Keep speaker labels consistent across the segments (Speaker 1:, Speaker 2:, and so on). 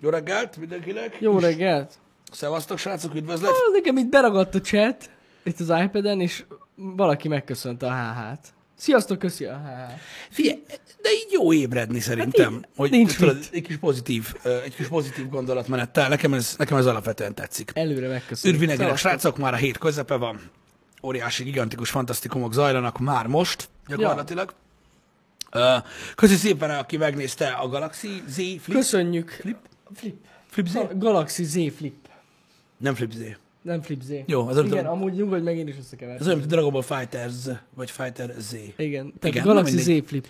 Speaker 1: Jó reggelt mindenkinek!
Speaker 2: Jó reggelt!
Speaker 1: Szevasztok, srácok, üdvözlet!
Speaker 2: Ah, Nekem itt beragadt a chat, itt az iPad-en, és valaki megköszönte a HH-t. Sziasztok, köszi a HH.
Speaker 1: Figyelj, de így jó ébredni szerintem,
Speaker 2: így,
Speaker 1: hogy
Speaker 2: nincs
Speaker 1: tudod, egy kis pozitív, egy kis pozitív gondolatmenettel. Nekem ez, nekem ez alapvetően tetszik.
Speaker 2: Előre megköszönöm.
Speaker 1: Üdv mindenkinek,
Speaker 2: Szevasztok.
Speaker 1: srácok, már a hét közepe van. Óriási, gigantikus, fantasztikumok zajlanak már most, gyakorlatilag. Ja. Köszi szépen, aki megnézte a Galaxy Z Flip.
Speaker 2: Köszönjük.
Speaker 1: Flip?
Speaker 2: Flip.
Speaker 1: Flip Z?
Speaker 2: Ga- Galaxy Z Flip.
Speaker 1: Nem Flip Z.
Speaker 2: Nem Flip Z.
Speaker 1: Jó, az
Speaker 2: Igen,
Speaker 1: a-
Speaker 2: amúgy nyugodj meg, én is összekevertem.
Speaker 1: olyan, mint a Dragon Ball Fighter Z, vagy Fighter Z.
Speaker 2: Igen, tehát
Speaker 1: Igen,
Speaker 2: Galaxy. Z Flip.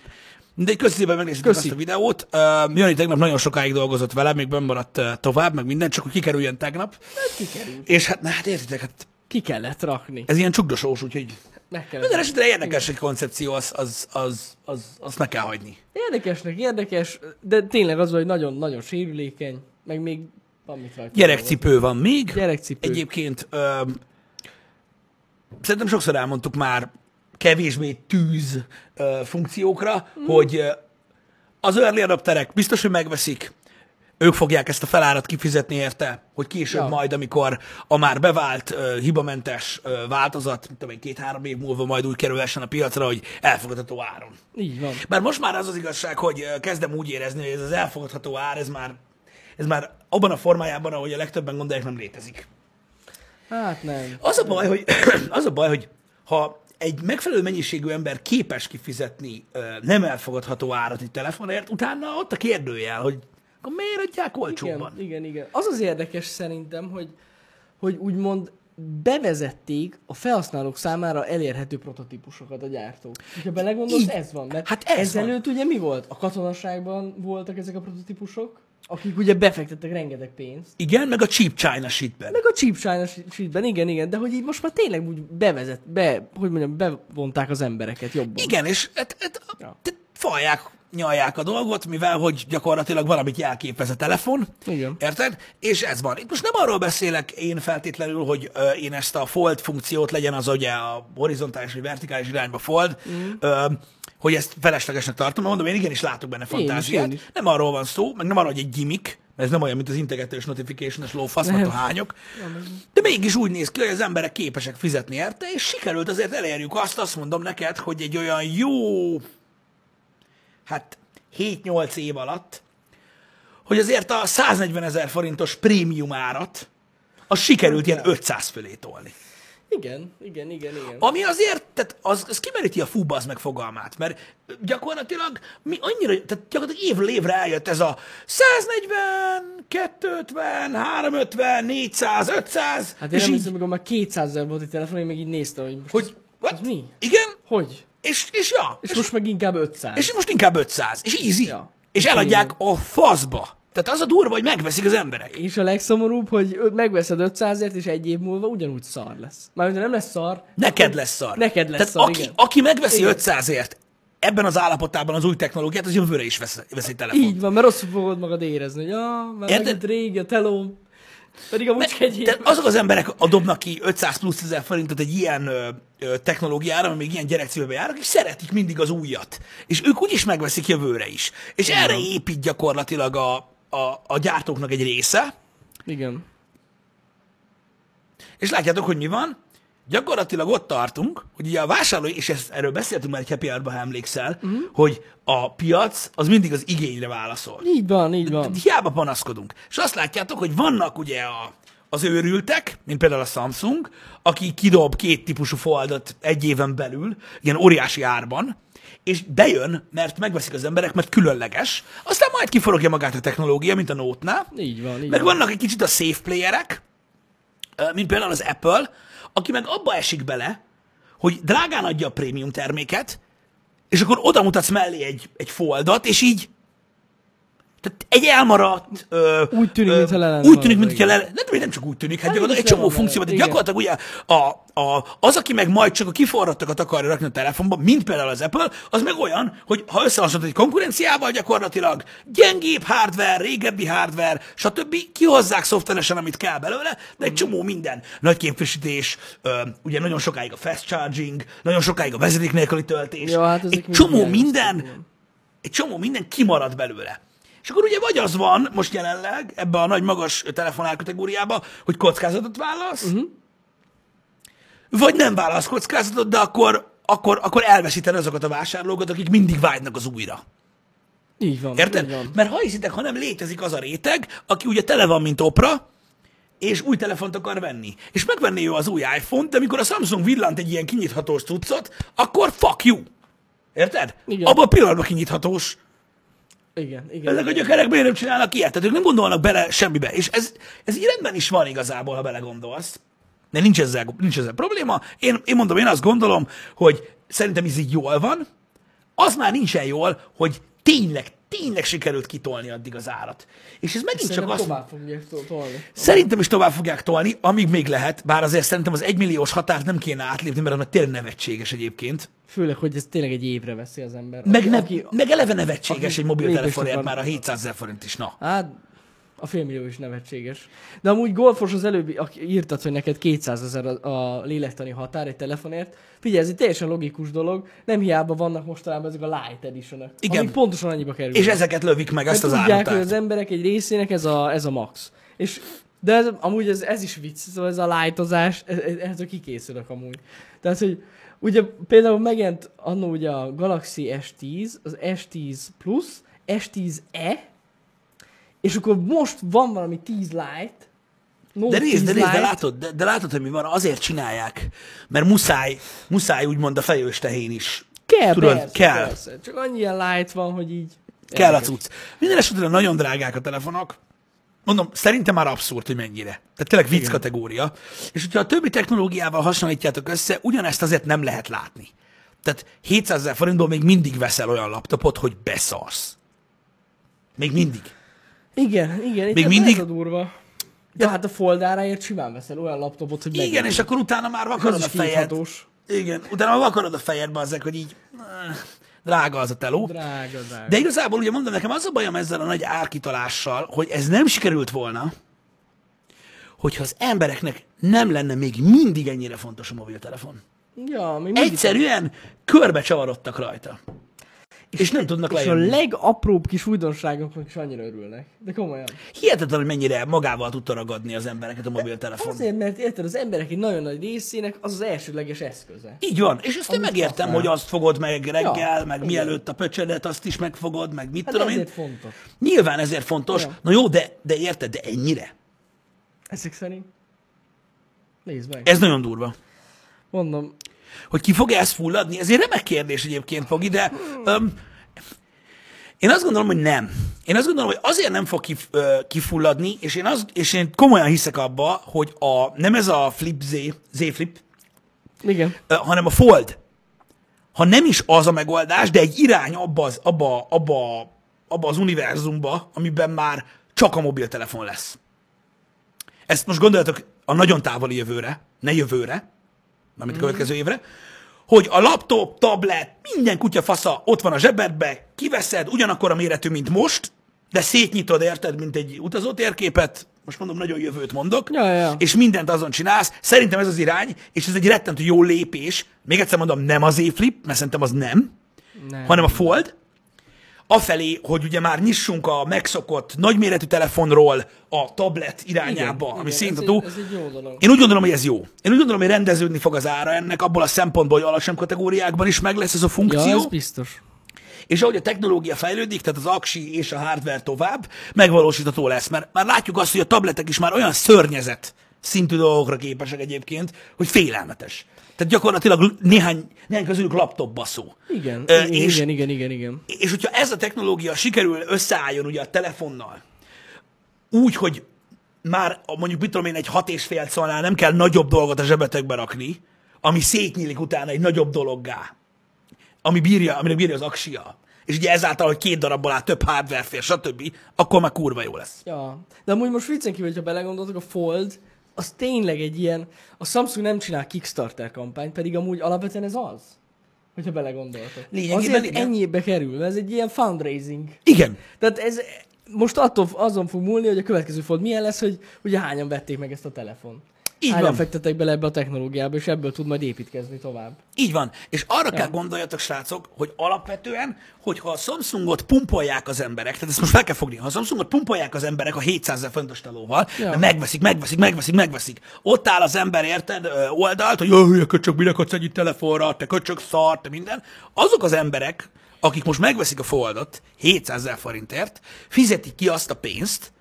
Speaker 1: De köszi szépen, megnéztétek
Speaker 2: Köszi.
Speaker 1: ezt a videót. Uh, Jani tegnap nagyon sokáig dolgozott vele, még benn maradt uh, tovább, meg minden, csak hogy kikerüljön tegnap.
Speaker 2: Hát kikerült.
Speaker 1: És hát, na, hát értitek, hát
Speaker 2: Ki kellett rakni.
Speaker 1: ez ilyen csukdosós, úgyhogy
Speaker 2: Meg
Speaker 1: minden esetre érdekes egy koncepció, az, az, az, az, azt meg kell hagyni.
Speaker 2: Érdekesnek érdekes, de tényleg az, hogy nagyon-nagyon sérülékeny, meg még van mit rajta.
Speaker 1: Gyerekcipő van még.
Speaker 2: Gyerekcipő.
Speaker 1: Egyébként ö, szerintem sokszor elmondtuk már kevésbé tűz ö, funkciókra, mm. hogy ö, az early adapterek biztos, hogy megveszik, ők fogják ezt a felárat kifizetni érte, hogy később ja. Majd, amikor a már bevált, ö, hibamentes ö, változat, mint tudom én, két-három év múlva majd úgy kerülhessen a piacra, hogy elfogadható áron.
Speaker 2: Így van.
Speaker 1: Bár most már az az igazság, hogy kezdem úgy érezni, hogy ez az elfogadható ár, ez már, ez már abban a formájában, ahogy a legtöbben gondolják, nem létezik.
Speaker 2: Hát nem.
Speaker 1: Az a baj, hogy, az a baj, hogy ha egy megfelelő mennyiségű ember képes kifizetni nem elfogadható árat egy telefonért, utána ott a kérdőjel, hogy akkor miért adják olcsóbban?
Speaker 2: Igen, igen, igen. Az az érdekes szerintem, hogy, hogy úgymond bevezették a felhasználók számára elérhető prototípusokat a gyártók. Ha belegondolsz,
Speaker 1: Így.
Speaker 2: ez van. Mert
Speaker 1: Hát ez
Speaker 2: ezelőtt ugye mi volt? A katonaságban voltak ezek a prototípusok, akik ugye befektettek rengeteg pénzt.
Speaker 1: Igen, meg a cheap China shitben.
Speaker 2: Meg a cheap China sheetben, igen, igen, de hogy így most már tényleg úgy bevezet, be, hogy mondjam, bevonták az embereket jobban.
Speaker 1: Igen, és hát, hát,
Speaker 2: Ja.
Speaker 1: ja. falják, nyalják a dolgot, mivel hogy gyakorlatilag valamit jelképez a telefon.
Speaker 2: Igen.
Speaker 1: Érted? És ez van. Itt most nem arról beszélek én feltétlenül, hogy ö, én ezt a fold funkciót legyen az ugye a horizontális vagy vertikális irányba fold, mm. ö, hogy ezt feleslegesnek tartom, mondom, én igenis látok benne fantáziát.
Speaker 2: én is.
Speaker 1: Nem arról van szó, meg nem arról, hogy egy gimmick, mert ez nem olyan, mint az integetős notification-es lófasz, mert a hányok. De mégis úgy néz ki, hogy az emberek képesek fizetni érte, és sikerült azért elérjük azt, azt mondom neked, hogy egy olyan jó, hát 7-8 év alatt, hogy azért a 140 ezer forintos prémium árat, az sikerült ilyen 500 fölé tolni.
Speaker 2: Igen, igen, igen, igen.
Speaker 1: Ami azért, tehát az, az kimeríti a fúbaz meg fogalmát, mert gyakorlatilag mi annyira, tehát gyakorlatilag évről évre eljött ez a 140, 250, 350, 400, 500,
Speaker 2: Hát én
Speaker 1: és
Speaker 2: nem
Speaker 1: így,
Speaker 2: hiszem, amikor már 200 ezer volt egy telefon, én meg így néztem, hogy most
Speaker 1: hogy, what?
Speaker 2: ez mi?
Speaker 1: Igen,
Speaker 2: Hogy?
Speaker 1: És, és ja,
Speaker 2: És, most meg inkább 500.
Speaker 1: és most inkább 500, és easy,
Speaker 2: Ja.
Speaker 1: és eladják a faszba. Tehát az a durva, hogy megveszik az emberek.
Speaker 2: És a legszomorúbb, hogy megveszed 500-ért, és egy év múlva ugyanúgy szar lesz. Mármint, nem lesz szar.
Speaker 1: Neked lesz szar.
Speaker 2: Neked lesz
Speaker 1: Tehát
Speaker 2: szar,
Speaker 1: aki,
Speaker 2: igen.
Speaker 1: aki megveszi
Speaker 2: Igen.
Speaker 1: 500ért ebben az állapotában az új technológiát, az jövőre is vesz, vesz egy telefon.
Speaker 2: Így van, mert rosszul fogod magad érezni, hogy ja, már
Speaker 1: Érted?
Speaker 2: régi a telóm. Pedig amúgy év.
Speaker 1: Tehát azok az emberek adobnak ki 500 plusz ezer forintot egy ilyen ö, ö, technológiára, ami még ilyen gyerekcipőbe járnak, és szeretik mindig az újat. És ők úgyis megveszik jövőre is. És erre épít gyakorlatilag a, a, a gyártóknak egy része,
Speaker 2: Igen.
Speaker 1: és látjátok, hogy mi van? Gyakorlatilag ott tartunk, hogy ugye a vásárló, és ezt, erről beszéltünk már egy happy hour ha emlékszel, uh-huh. hogy a piac az mindig az igényre válaszol.
Speaker 2: Így van, így van.
Speaker 1: Hiába panaszkodunk. És azt látjátok, hogy vannak ugye a, az őrültek, mint például a Samsung, aki kidob két típusú foldot egy éven belül, ilyen óriási árban, és bejön, mert megveszik az emberek, mert különleges, aztán majd kiforogja magát a technológia, mint a Note-nál,
Speaker 2: Így van, így
Speaker 1: meg
Speaker 2: van.
Speaker 1: vannak egy kicsit a safe playerek, mint például az Apple, aki meg abba esik bele, hogy drágán adja a prémium terméket, és akkor oda mutatsz mellé egy, egy foldot, és így tehát egy elmaradt... Ö,
Speaker 2: Úgy tűnik, mintha le
Speaker 1: Úgy tűnik, mintha le... Nem, nem csak úgy tűnik, hát
Speaker 2: Hát
Speaker 1: gyakorlatilag egy csomó funkció, de gyakorlatilag ugye a, a, az, aki meg majd csak a kiforrattakat akarja rakni a telefonba, mint például az Apple, az meg olyan, hogy ha összehasonlítod egy konkurenciával, gyakorlatilag gyengébb hardware, régebbi hardware, stb. kihozzák szoftveresen, amit kell belőle, de egy csomó minden. Nagy képvisítés, ö, ugye nagyon sokáig a fast charging, nagyon sokáig a vezeték nélküli töltés.
Speaker 2: Ja, hát
Speaker 1: egy csomó minden,
Speaker 2: igen.
Speaker 1: egy csomó minden kimarad belőle. És akkor ugye vagy az van most jelenleg ebbe a nagy magas telefonál kategóriába, hogy kockázatot válasz, uh-huh. vagy nem válasz kockázatot, de akkor, akkor, akkor elveszíted azokat a vásárlókat, akik mindig vágynak az újra.
Speaker 2: Így van.
Speaker 1: Érted?
Speaker 2: Így van.
Speaker 1: Mert ha hiszitek, ha nem létezik az a réteg, aki ugye tele van, mint opra, és új telefont akar venni. És megvenné ő az új iPhone-t, de amikor a Samsung villant egy ilyen kinyithatós cuccot, akkor fuck you. Érted?
Speaker 2: Igen.
Speaker 1: Abban a pillanatban kinyithatós.
Speaker 2: Igen, igen.
Speaker 1: Ezek a gyökerek miért nem csinálnak ilyet? Tehát ők nem gondolnak bele semmibe. És ez, ez így rendben is van igazából, ha belegondolsz. De nincs ezzel, nincs ezzel probléma. Én, én mondom, én azt gondolom, hogy szerintem ez így jól van. Az már nincsen jól, hogy tényleg, tényleg sikerült kitolni addig az árat. És ez megint csak
Speaker 2: Szerintem
Speaker 1: azt...
Speaker 2: tovább fogják to- tolni.
Speaker 1: Szerintem is tovább fogják tolni, amíg még lehet, bár azért szerintem az egymilliós határt nem kéne átlépni, mert már tényleg nevetséges egyébként.
Speaker 2: Főleg, hogy ez tényleg egy évre veszi az ember.
Speaker 1: Meg,
Speaker 2: Aki-
Speaker 1: ne,
Speaker 2: aki-
Speaker 1: meg eleve nevetséges egy mobiltelefonért már a
Speaker 2: akar-
Speaker 1: 700 ezer forint is, na.
Speaker 2: Hát, a félmillió is nevetséges. De amúgy golfos az előbbi, aki írtad, hogy neked 200 ezer a, a lélektani határ egy telefonért. Figyelj, ez egy teljesen logikus dolog. Nem hiába vannak mostanában ezek a light edition
Speaker 1: Igen.
Speaker 2: Amik pontosan annyiba kerülnek.
Speaker 1: És ezeket lövik meg, ezt az
Speaker 2: tudják, hogy
Speaker 1: árat.
Speaker 2: az emberek egy részének ez a, ez a max. És, de ez, amúgy ez, ez is vicc, szóval ez a lightozás, ez, ez, kikészülök amúgy. Tehát, hogy ugye például megjelent annó ugye a Galaxy S10, az S10 Plus, S10e, és akkor most van valami 10 Lite, Note
Speaker 1: De nézd, de
Speaker 2: 10
Speaker 1: nézd, de látod, de, de látod, hogy mi van, azért csinálják, mert muszáj, muszáj úgymond a fejős tehén is.
Speaker 2: kell,
Speaker 1: tudod,
Speaker 2: persze,
Speaker 1: kell.
Speaker 2: persze. Csak annyi ilyen light van, hogy így...
Speaker 1: Kell a cucc. Minden esetre nagyon drágák a telefonok. Mondom, szerintem már abszurd, hogy mennyire. Tehát tényleg vicc
Speaker 2: Igen.
Speaker 1: kategória. És hogyha a többi technológiával hasonlítjátok össze, ugyanezt azért nem lehet látni. Tehát 700 ezer forintból még mindig veszel olyan laptopot, hogy beszarsz. Még mindig.
Speaker 2: Igen, igen.
Speaker 1: Még mindig-
Speaker 2: Ez a durva. Ja, hát a foldáráért simán veszel olyan laptopot, hogy
Speaker 1: Igen, és akkor utána már vakarod a fejed. Igen, utána már vakarod a fejedbe azek, hogy így eh, drága az a teló.
Speaker 2: Drága, drága.
Speaker 1: De igazából ugye mondom, nekem az a bajom ezzel a nagy árkitalással, hogy ez nem sikerült volna, hogyha az embereknek nem lenne még mindig ennyire fontos a mobiltelefon.
Speaker 2: Ja, még mindig.
Speaker 1: Egyszerűen körbe csavarodtak rajta. És, és nem tudnak
Speaker 2: És a
Speaker 1: lejönni.
Speaker 2: legapróbb kis újdonságoknak is annyira örülnek. De komolyan.
Speaker 1: Hihetetlen, hogy mennyire magával tudta ragadni az embereket a mobiltelefon.
Speaker 2: Azért, mert érted, az emberek egy nagyon nagy részének az az elsődleges eszköze.
Speaker 1: Így van, és ezt én megértem,
Speaker 2: használ.
Speaker 1: hogy azt fogod meg reggel,
Speaker 2: Ja,
Speaker 1: meg
Speaker 2: igen.
Speaker 1: mielőtt a pöcsödet, azt is megfogod, meg mit
Speaker 2: Hát
Speaker 1: tudom én.
Speaker 2: ezért fontos.
Speaker 1: Nyilván ezért fontos.
Speaker 2: Ja.
Speaker 1: Na jó, de, de érted, de ennyire?
Speaker 2: Ezek szerint. Nézd meg.
Speaker 1: Ez nagyon durva.
Speaker 2: Mondom,
Speaker 1: Hogy ki fog ezt fulladni? Ez egy remek kérdés egyébként, Fogi, de um, én azt gondolom, hogy nem. Én azt gondolom, hogy azért nem fog kif, ö, kifulladni, és én, az, és én komolyan hiszek abba, hogy a, nem ez a Flip Z, Z Flip,
Speaker 2: igen.
Speaker 1: ö, hanem a Fold. Ha nem is az a megoldás, de egy irány abba az, abba, abba, abba az univerzumba, amiben már csak a mobiltelefon lesz. Ezt most gondoljatok a nagyon távoli jövőre, ne jövőre, mármint a következő évre, hogy a laptop, tablet, minden kutya fasza ott van a zsebedbe, kiveszed, ugyanakkor a méretű, mint most, de szétnyitod, érted, mint egy utazótérképet, most mondom, nagyon jövőt mondok,
Speaker 2: Ja, ja.
Speaker 1: és mindent azon csinálsz. Szerintem ez az irány, és ez egy rettentő jó lépés. Még egyszer mondom, nem az E-Flip, mert szerintem az nem,
Speaker 2: Nem.
Speaker 1: hanem a Fold, afelé, hogy ugye már nyissunk a megszokott nagyméretű telefonról a tablet irányába,
Speaker 2: Igen,
Speaker 1: ami
Speaker 2: dolog.
Speaker 1: Én úgy gondolom, hogy ez jó. Én úgy gondolom, hogy rendeződni fog az ára ennek, abból a szempontból, hogy alacsony kategóriákban is meg lesz ez a
Speaker 2: Ja,
Speaker 1: funkció.
Speaker 2: ez biztos.
Speaker 1: És ahogy a technológia fejlődik, tehát az aksi és a hardware tovább, megvalósítható lesz. Mert már látjuk azt, hogy a tabletek is már olyan szörnyezet szintű dolgokra képesek egyébként, hogy félelmetes. Tehát gyakorlatilag néhány, néhány közülük laptop baszó.
Speaker 2: Igen,
Speaker 1: Ö,
Speaker 2: igen,
Speaker 1: és-
Speaker 2: igen, igen, igen, igen.
Speaker 1: És hogyha ez a technológia sikerül összeálljon ugye a telefonnal, úgy, hogy már mondjuk mit tudom én, egy hat és fél szalnál nem kell nagyobb dolgot a zsebetekbe rakni, ami szétnyílik utána egy nagyobb dologgá, ami bírja, aminek bírja az aksia, és ugye ezáltal, hogy két darabból áll több hardware fél, stb., akkor már kurva jó lesz.
Speaker 2: Ja. De amúgy most viccen kívül, hogyha belegondoltok, a Fold, az tényleg egy ilyen, a Samsung nem csinál Kickstarter kampányt, pedig amúgy alapvetően ez az. Hogyha belegondoltok.
Speaker 1: Lényegében
Speaker 2: Azért
Speaker 1: igen.
Speaker 2: ennyibe kerül, ez egy ilyen fundraising.
Speaker 1: Igen,
Speaker 2: Tehát ez most attól azon fog múlni, hogy a következő Fold milyen lesz, hogy ugye hányan vették meg ezt a telefon.
Speaker 1: Így van.
Speaker 2: fektetek bele ebbe a technológiába, és ebből tud majd építkezni tovább.
Speaker 1: Így van. És arra kell gondoljatok, srácok, hogy alapvetően, hogyha a Samsungot pumpolják az emberek, tehát ezt most fel kell fogni, ha a Samsungot pumpolják az emberek a 700 ezer fontos telóval,
Speaker 2: Ja.
Speaker 1: ja. megveszik, megveszik, megveszik, megveszik. Ott áll az ember, érted, oldalt, hogy jó, hülye köcsög, minek adsz egy telefonra, te köcsög szar, te minden. Azok az emberek, akik most megveszik a Foldot 700 ezer forintért, fizetik ki azt a pénzt,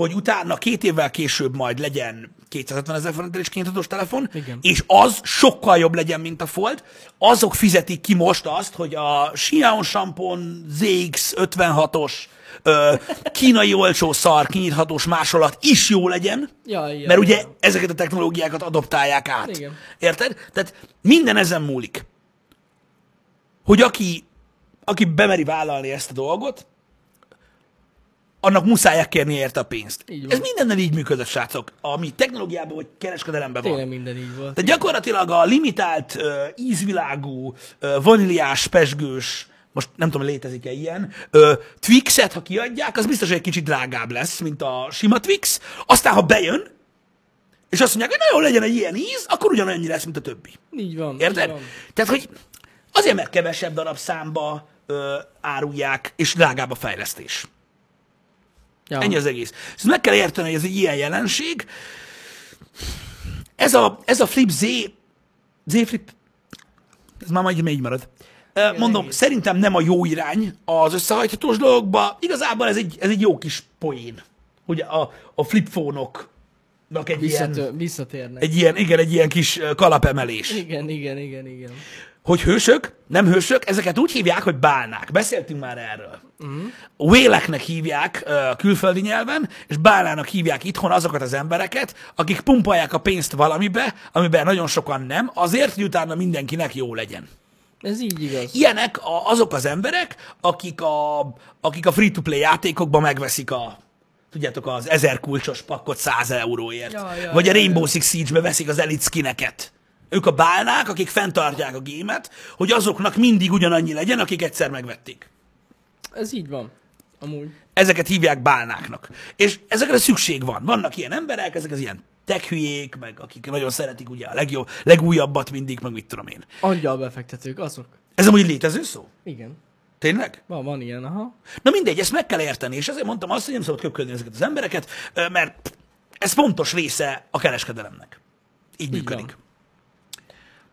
Speaker 1: hogy utána két évvel később majd legyen 250 ezer forintért is kényelmes telefon,
Speaker 2: Igen.
Speaker 1: és az sokkal jobb legyen, mint a Fold. Azok fizetik ki most azt, hogy a Xiaomi Shampoo ZX56-os ö, kínai olcsó szar kinyithatós másolat is jó legyen,
Speaker 2: Ja, ja,
Speaker 1: mert ugye
Speaker 2: ja.
Speaker 1: ezeket a technológiákat adoptálják át.
Speaker 2: Igen.
Speaker 1: Érted? Tehát minden ezen múlik. Hogy aki, aki bemeri vállalni ezt a dolgot, annak muszáj kérni érte a pénzt.
Speaker 2: Így.
Speaker 1: Ez mindennel így működött, srácok, ami technológiában vagy kereskedelemben van.
Speaker 2: Tényleg minden így volt.
Speaker 1: Tehát gyakorlatilag a limitált, uh, ízvilágú, uh, vaníliás, pesgős, most nem tudom, létezik-e ilyen, uh, Twixet, ha kiadják, az biztos, hogy egy kicsit drágább lesz, mint a sima Twix. Aztán, ha bejön, és azt mondják, hogy nagyon legyen egy ilyen íz, akkor ugyanannyi lesz, mint a többi.
Speaker 2: Így van. Így
Speaker 1: Érted?
Speaker 2: van.
Speaker 1: Tehát, hogy azért, mert kevesebb darab számba ö, árulják, és drágább a fejlesztés.
Speaker 2: Ja.
Speaker 1: Ennyi az egész. Ezt meg kell érteni, hogy ez egy ilyen jelenség. Ez a, ez a Flip Z, Z Flip, ez már majd így marad. Mondom,
Speaker 2: egész.
Speaker 1: szerintem nem a jó irány az összehajthatós dolgokba. Igazából ez egy, ez egy jó kis poén, hogy a, a flip phone-oknak egy ilyen,
Speaker 2: Visszatör, visszatérnek.
Speaker 1: egy ilyen, igen, egy ilyen kis kalapemelés.
Speaker 2: Igen, igen, igen, igen.
Speaker 1: Hogy hősök, nem hősök, ezeket úgy hívják, hogy bálnák. Beszéltünk már erről. Uh-huh. Wéleknek hívják a külföldi nyelven, és bálnának hívják itthon azokat az embereket, akik pumpolják a pénzt valamibe, amiben nagyon sokan nem, azért, hogy utána mindenkinek jó legyen.
Speaker 2: Ez így igaz.
Speaker 1: Ilyenek a, azok az emberek, akik a, akik a free-to-play játékokban megveszik a tudjátok, az ezer kulcsos pakkot 100 euróért.
Speaker 2: Ja, ja,
Speaker 1: Vagy a
Speaker 2: ja,
Speaker 1: Rainbow
Speaker 2: ja.
Speaker 1: Six Siege-be veszik az elite skineket. Ők a bálnák, akik fenntartják a gémet, hogy azoknak mindig ugyanannyi legyen, akik egyszer megvették.
Speaker 2: Ez így van. Amúgy.
Speaker 1: Ezeket hívják bálnáknak. És ezekre szükség van. Vannak ilyen emberek, ezek az ilyen tech hülyék, meg akik nagyon szeretik ugye a legjobb, legújabbat mindig, meg mit tudom én.
Speaker 2: Angyal befektetők, azok.
Speaker 1: Ez amúgy létező szó?
Speaker 2: Igen.
Speaker 1: Tényleg?
Speaker 2: Van, van ilyen, aha.
Speaker 1: Na mindegy, ezt meg kell érteni, és ezért mondtam azt, hogy nem szabad köpködni ezeket az embereket, mert ez fontos része a kereskedelemnek. Így működik.
Speaker 2: van.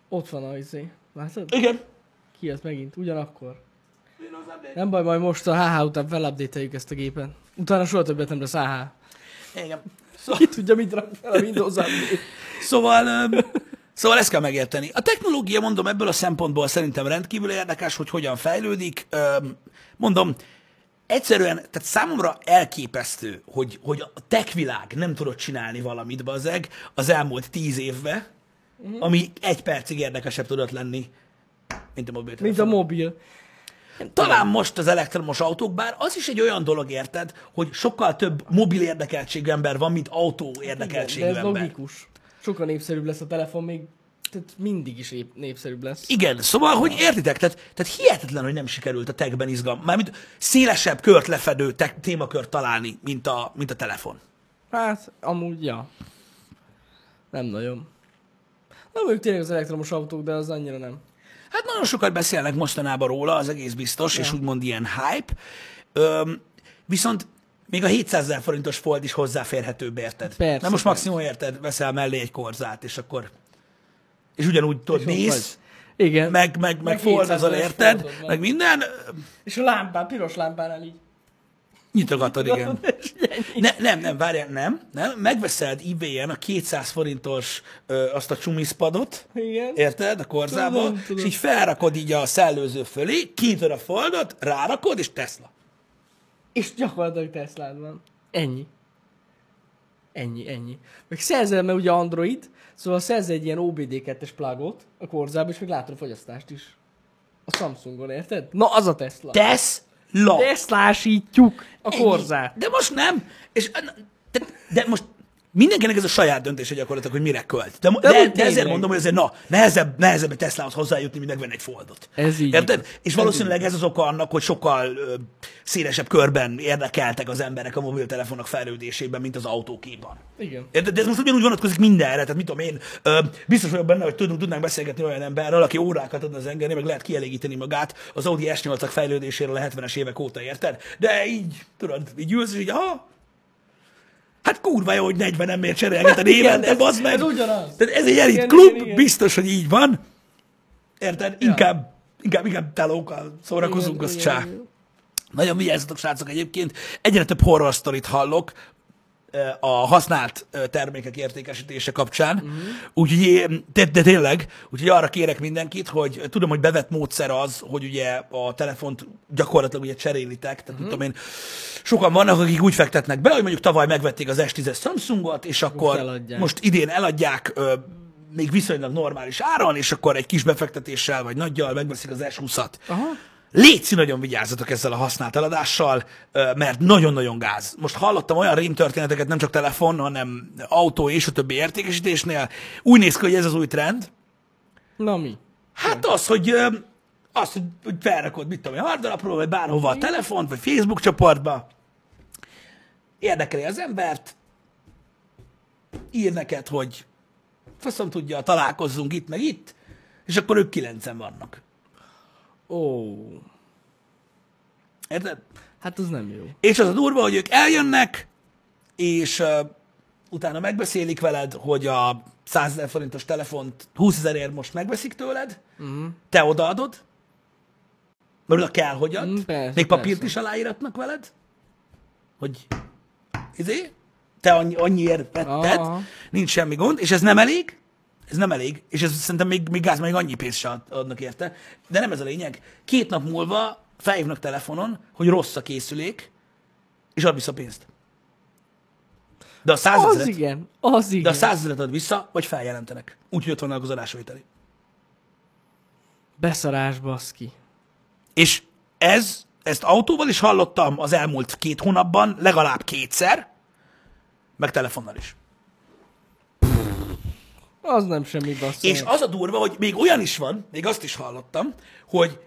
Speaker 2: Ott van a izé. Látod?
Speaker 1: Igen.
Speaker 2: Ki az megint? Ugyanakkor. Nem baj, majd most a HH után felupdate ezt a gépen. Utána soha többet nem lesz HH.
Speaker 1: Igen. Szóval,
Speaker 2: Ki tudja, mit rak fel a Windows update.
Speaker 1: szóval, ö, szóval ezt kell megérteni. A technológia, mondom, ebből a szempontból szerintem rendkívül érdekes, hogy hogyan fejlődik. Mondom, egyszerűen, tehát számomra elképesztő, hogy, hogy a tech világ nem tudott csinálni valamit, bazeg, az elmúlt tíz évben, ami egy percig érdekesebb tudott lenni, mint a mobiltelefon.
Speaker 2: Mint a mobil.
Speaker 1: Talán most az elektromos autók, bár az is egy olyan dolog, érted, hogy sokkal több mobil érdekeltségű ember van, mint autó
Speaker 2: Igen,
Speaker 1: érdekeltségű
Speaker 2: de ez
Speaker 1: ember.
Speaker 2: logikus. Sokkal népszerűbb lesz a telefon, még tehát mindig is épp népszerűbb lesz.
Speaker 1: Igen, szóval, hogy értitek, tehát, tehát hihetetlen, hogy nem sikerült a techben izgalom, mármint szélesebb kört lefedő te- témakört találni, mint a, mint a telefon.
Speaker 2: Hát, amúgy, ja. Nem nagyon. Nem ők tényleg az elektromos autók, de az annyira nem.
Speaker 1: Hát nagyon sokat beszélnek mostanában róla, az egész biztos, ja. és úgymond ilyen hype. Öm, viszont még a 700 ezer forintos fold is hozzáférhetőbb, érted?
Speaker 2: Persze,
Speaker 1: Nem most maximum érted, veszel mellé egy korzát, és akkor... És ugyanúgy tudod,
Speaker 2: vagy. Igen.
Speaker 1: meg, meg, meg
Speaker 2: Meg
Speaker 1: fordozol,
Speaker 2: 700
Speaker 1: érted? Meg minden,
Speaker 2: És a lámpán, piros lámpánál így.
Speaker 1: Nyitogatod, igen.
Speaker 2: És.
Speaker 1: Ne, nem, nem, várjál, nem, nem. Megveszed ebay-en a 200 forintos ö, azt a csumiszpadot,
Speaker 2: Igen.
Speaker 1: érted, a korzába,
Speaker 2: Tudom,
Speaker 1: és
Speaker 2: tudom.
Speaker 1: így felrakod így a szellőző fölé, kinyitod a foldot, rárakod, és Tesla.
Speaker 2: És gyakorlatilag Teslád van. Ennyi. Ennyi, ennyi. Meg szerzel, mert ugye Android, szóval szerzel egy ilyen OBD2-es plugot a korzába, és még látod a fogyasztást is. A Samsungon, érted? Na, az a Tesla.
Speaker 1: Tesla.
Speaker 2: Teslásítjuk a
Speaker 1: Ennyi.
Speaker 2: korzát.
Speaker 1: De most nem. És, de, de most Mindenkinek ez a saját döntése gyakorlatilag, hogy mire költ. De, de,
Speaker 2: De
Speaker 1: de, ezért mondom, hogy azért na, nehezebb, nehezebb egy Teslahoz hozzájutni, mint megvenni egy Foldot.
Speaker 2: Ez így
Speaker 1: Érted? És valószínűleg ez az oka annak, hogy sokkal ö, szélesebb körben érdekeltek az emberek a mobiltelefonok fejlődésében, mint az autókéban.
Speaker 2: Igen.
Speaker 1: Érted? De ez most ugyanúgy vonatkozik mindenre, tehát mit tudom én, ö, biztos vagyok benne, hogy tudunk, tudnánk beszélgetni olyan emberrel, aki órákat adna zengeni, meg lehet kielégíteni magát az Audi S8-ak fejlődéséről a 70-es évek óta, érted? De így, tudod, így ülsz, és így, aha, hát kurva jó, hogy 40 ember cserélgeted évente, bazd meg.
Speaker 2: ez ugyanaz.
Speaker 1: Tehát ez egy elit klub,
Speaker 2: igen, igen.
Speaker 1: biztos, hogy így van. Érted?
Speaker 2: Ja.
Speaker 1: Inkább, inkább, inkább telókkal szórakozunk,
Speaker 2: Igen,
Speaker 1: az
Speaker 2: igen,
Speaker 1: csá.
Speaker 2: igen.
Speaker 1: Nagyon vigyázzatok, srácok, egyébként. Egyre több horror sztorit hallok a használt termékek értékesítése kapcsán. Uh-huh. Úgyhogy, de, de tényleg, úgyhogy arra kérek mindenkit, hogy tudom, hogy bevett módszer az, hogy ugye a telefont gyakorlatilag ugye cserélitek, tehát uh-huh. tudom én, sokan vannak, akik úgy fektetnek be, hogy mondjuk tavaly megvették az S10-es Samsungot, és akkor
Speaker 2: eladják.
Speaker 1: most idén eladják ö, még viszonylag normális áron, és akkor egy kis befektetéssel vagy nagyjal megveszik az S20-at.
Speaker 2: Aha.
Speaker 1: Léci nagyon vigyázzatok ezzel a használt eladással, mert nagyon-nagyon gáz. Most hallottam olyan rémtörténeteket, nem csak telefon, hanem autó és a többi értékesítésnél. Úgy néz ki, hogy ez az új trend.
Speaker 2: Na mi?
Speaker 1: Hát az, hogy az, hogy, hogy felrakod, mit tudom én, hardalapról, vagy bárhova a telefont, vagy Facebook csoportba, érdekeli az embert, ír neked, hogy faszom tudja, találkozzunk itt, meg itt, és akkor ők kilencen vannak.
Speaker 2: Ó.
Speaker 1: Érted?
Speaker 2: Hát az nem jó.
Speaker 1: És az a durva, hogy ők eljönnek, és uh, utána megbeszélik veled, hogy a 100 ezer forintos telefont 20 ezerért most megveszik tőled, uh-huh. te odaadod, mert oda kell, hogy add.
Speaker 2: Mm, persze,
Speaker 1: Még papírt
Speaker 2: persze.
Speaker 1: is aláíratnak veled, hogy izé, te annyi, annyiért vetted,
Speaker 2: Aha.
Speaker 1: nincs semmi gond, és ez nem elég, ez nem elég, és ez szerintem még, még gáz, még annyi pénzt sem ad- adnak érte, de nem ez a lényeg. Két nap múlva felhívnak telefonon, hogy rossz a készülék, és ad vissza pénzt. De a
Speaker 2: Az
Speaker 1: százezeret,
Speaker 2: igen. Az igen.
Speaker 1: de a százezeret ad vissza, vagy feljelentenek. Úgyhogy ott vannak az adásvételi.
Speaker 2: Beszarás, baszki.
Speaker 1: És ez, ezt autóval is hallottam az elmúlt két hónapban, legalább kétszer, meg telefonnal is.
Speaker 2: Az nem semmi bassza.
Speaker 1: És az a durva, hogy még olyan is van, még azt is hallottam, hogy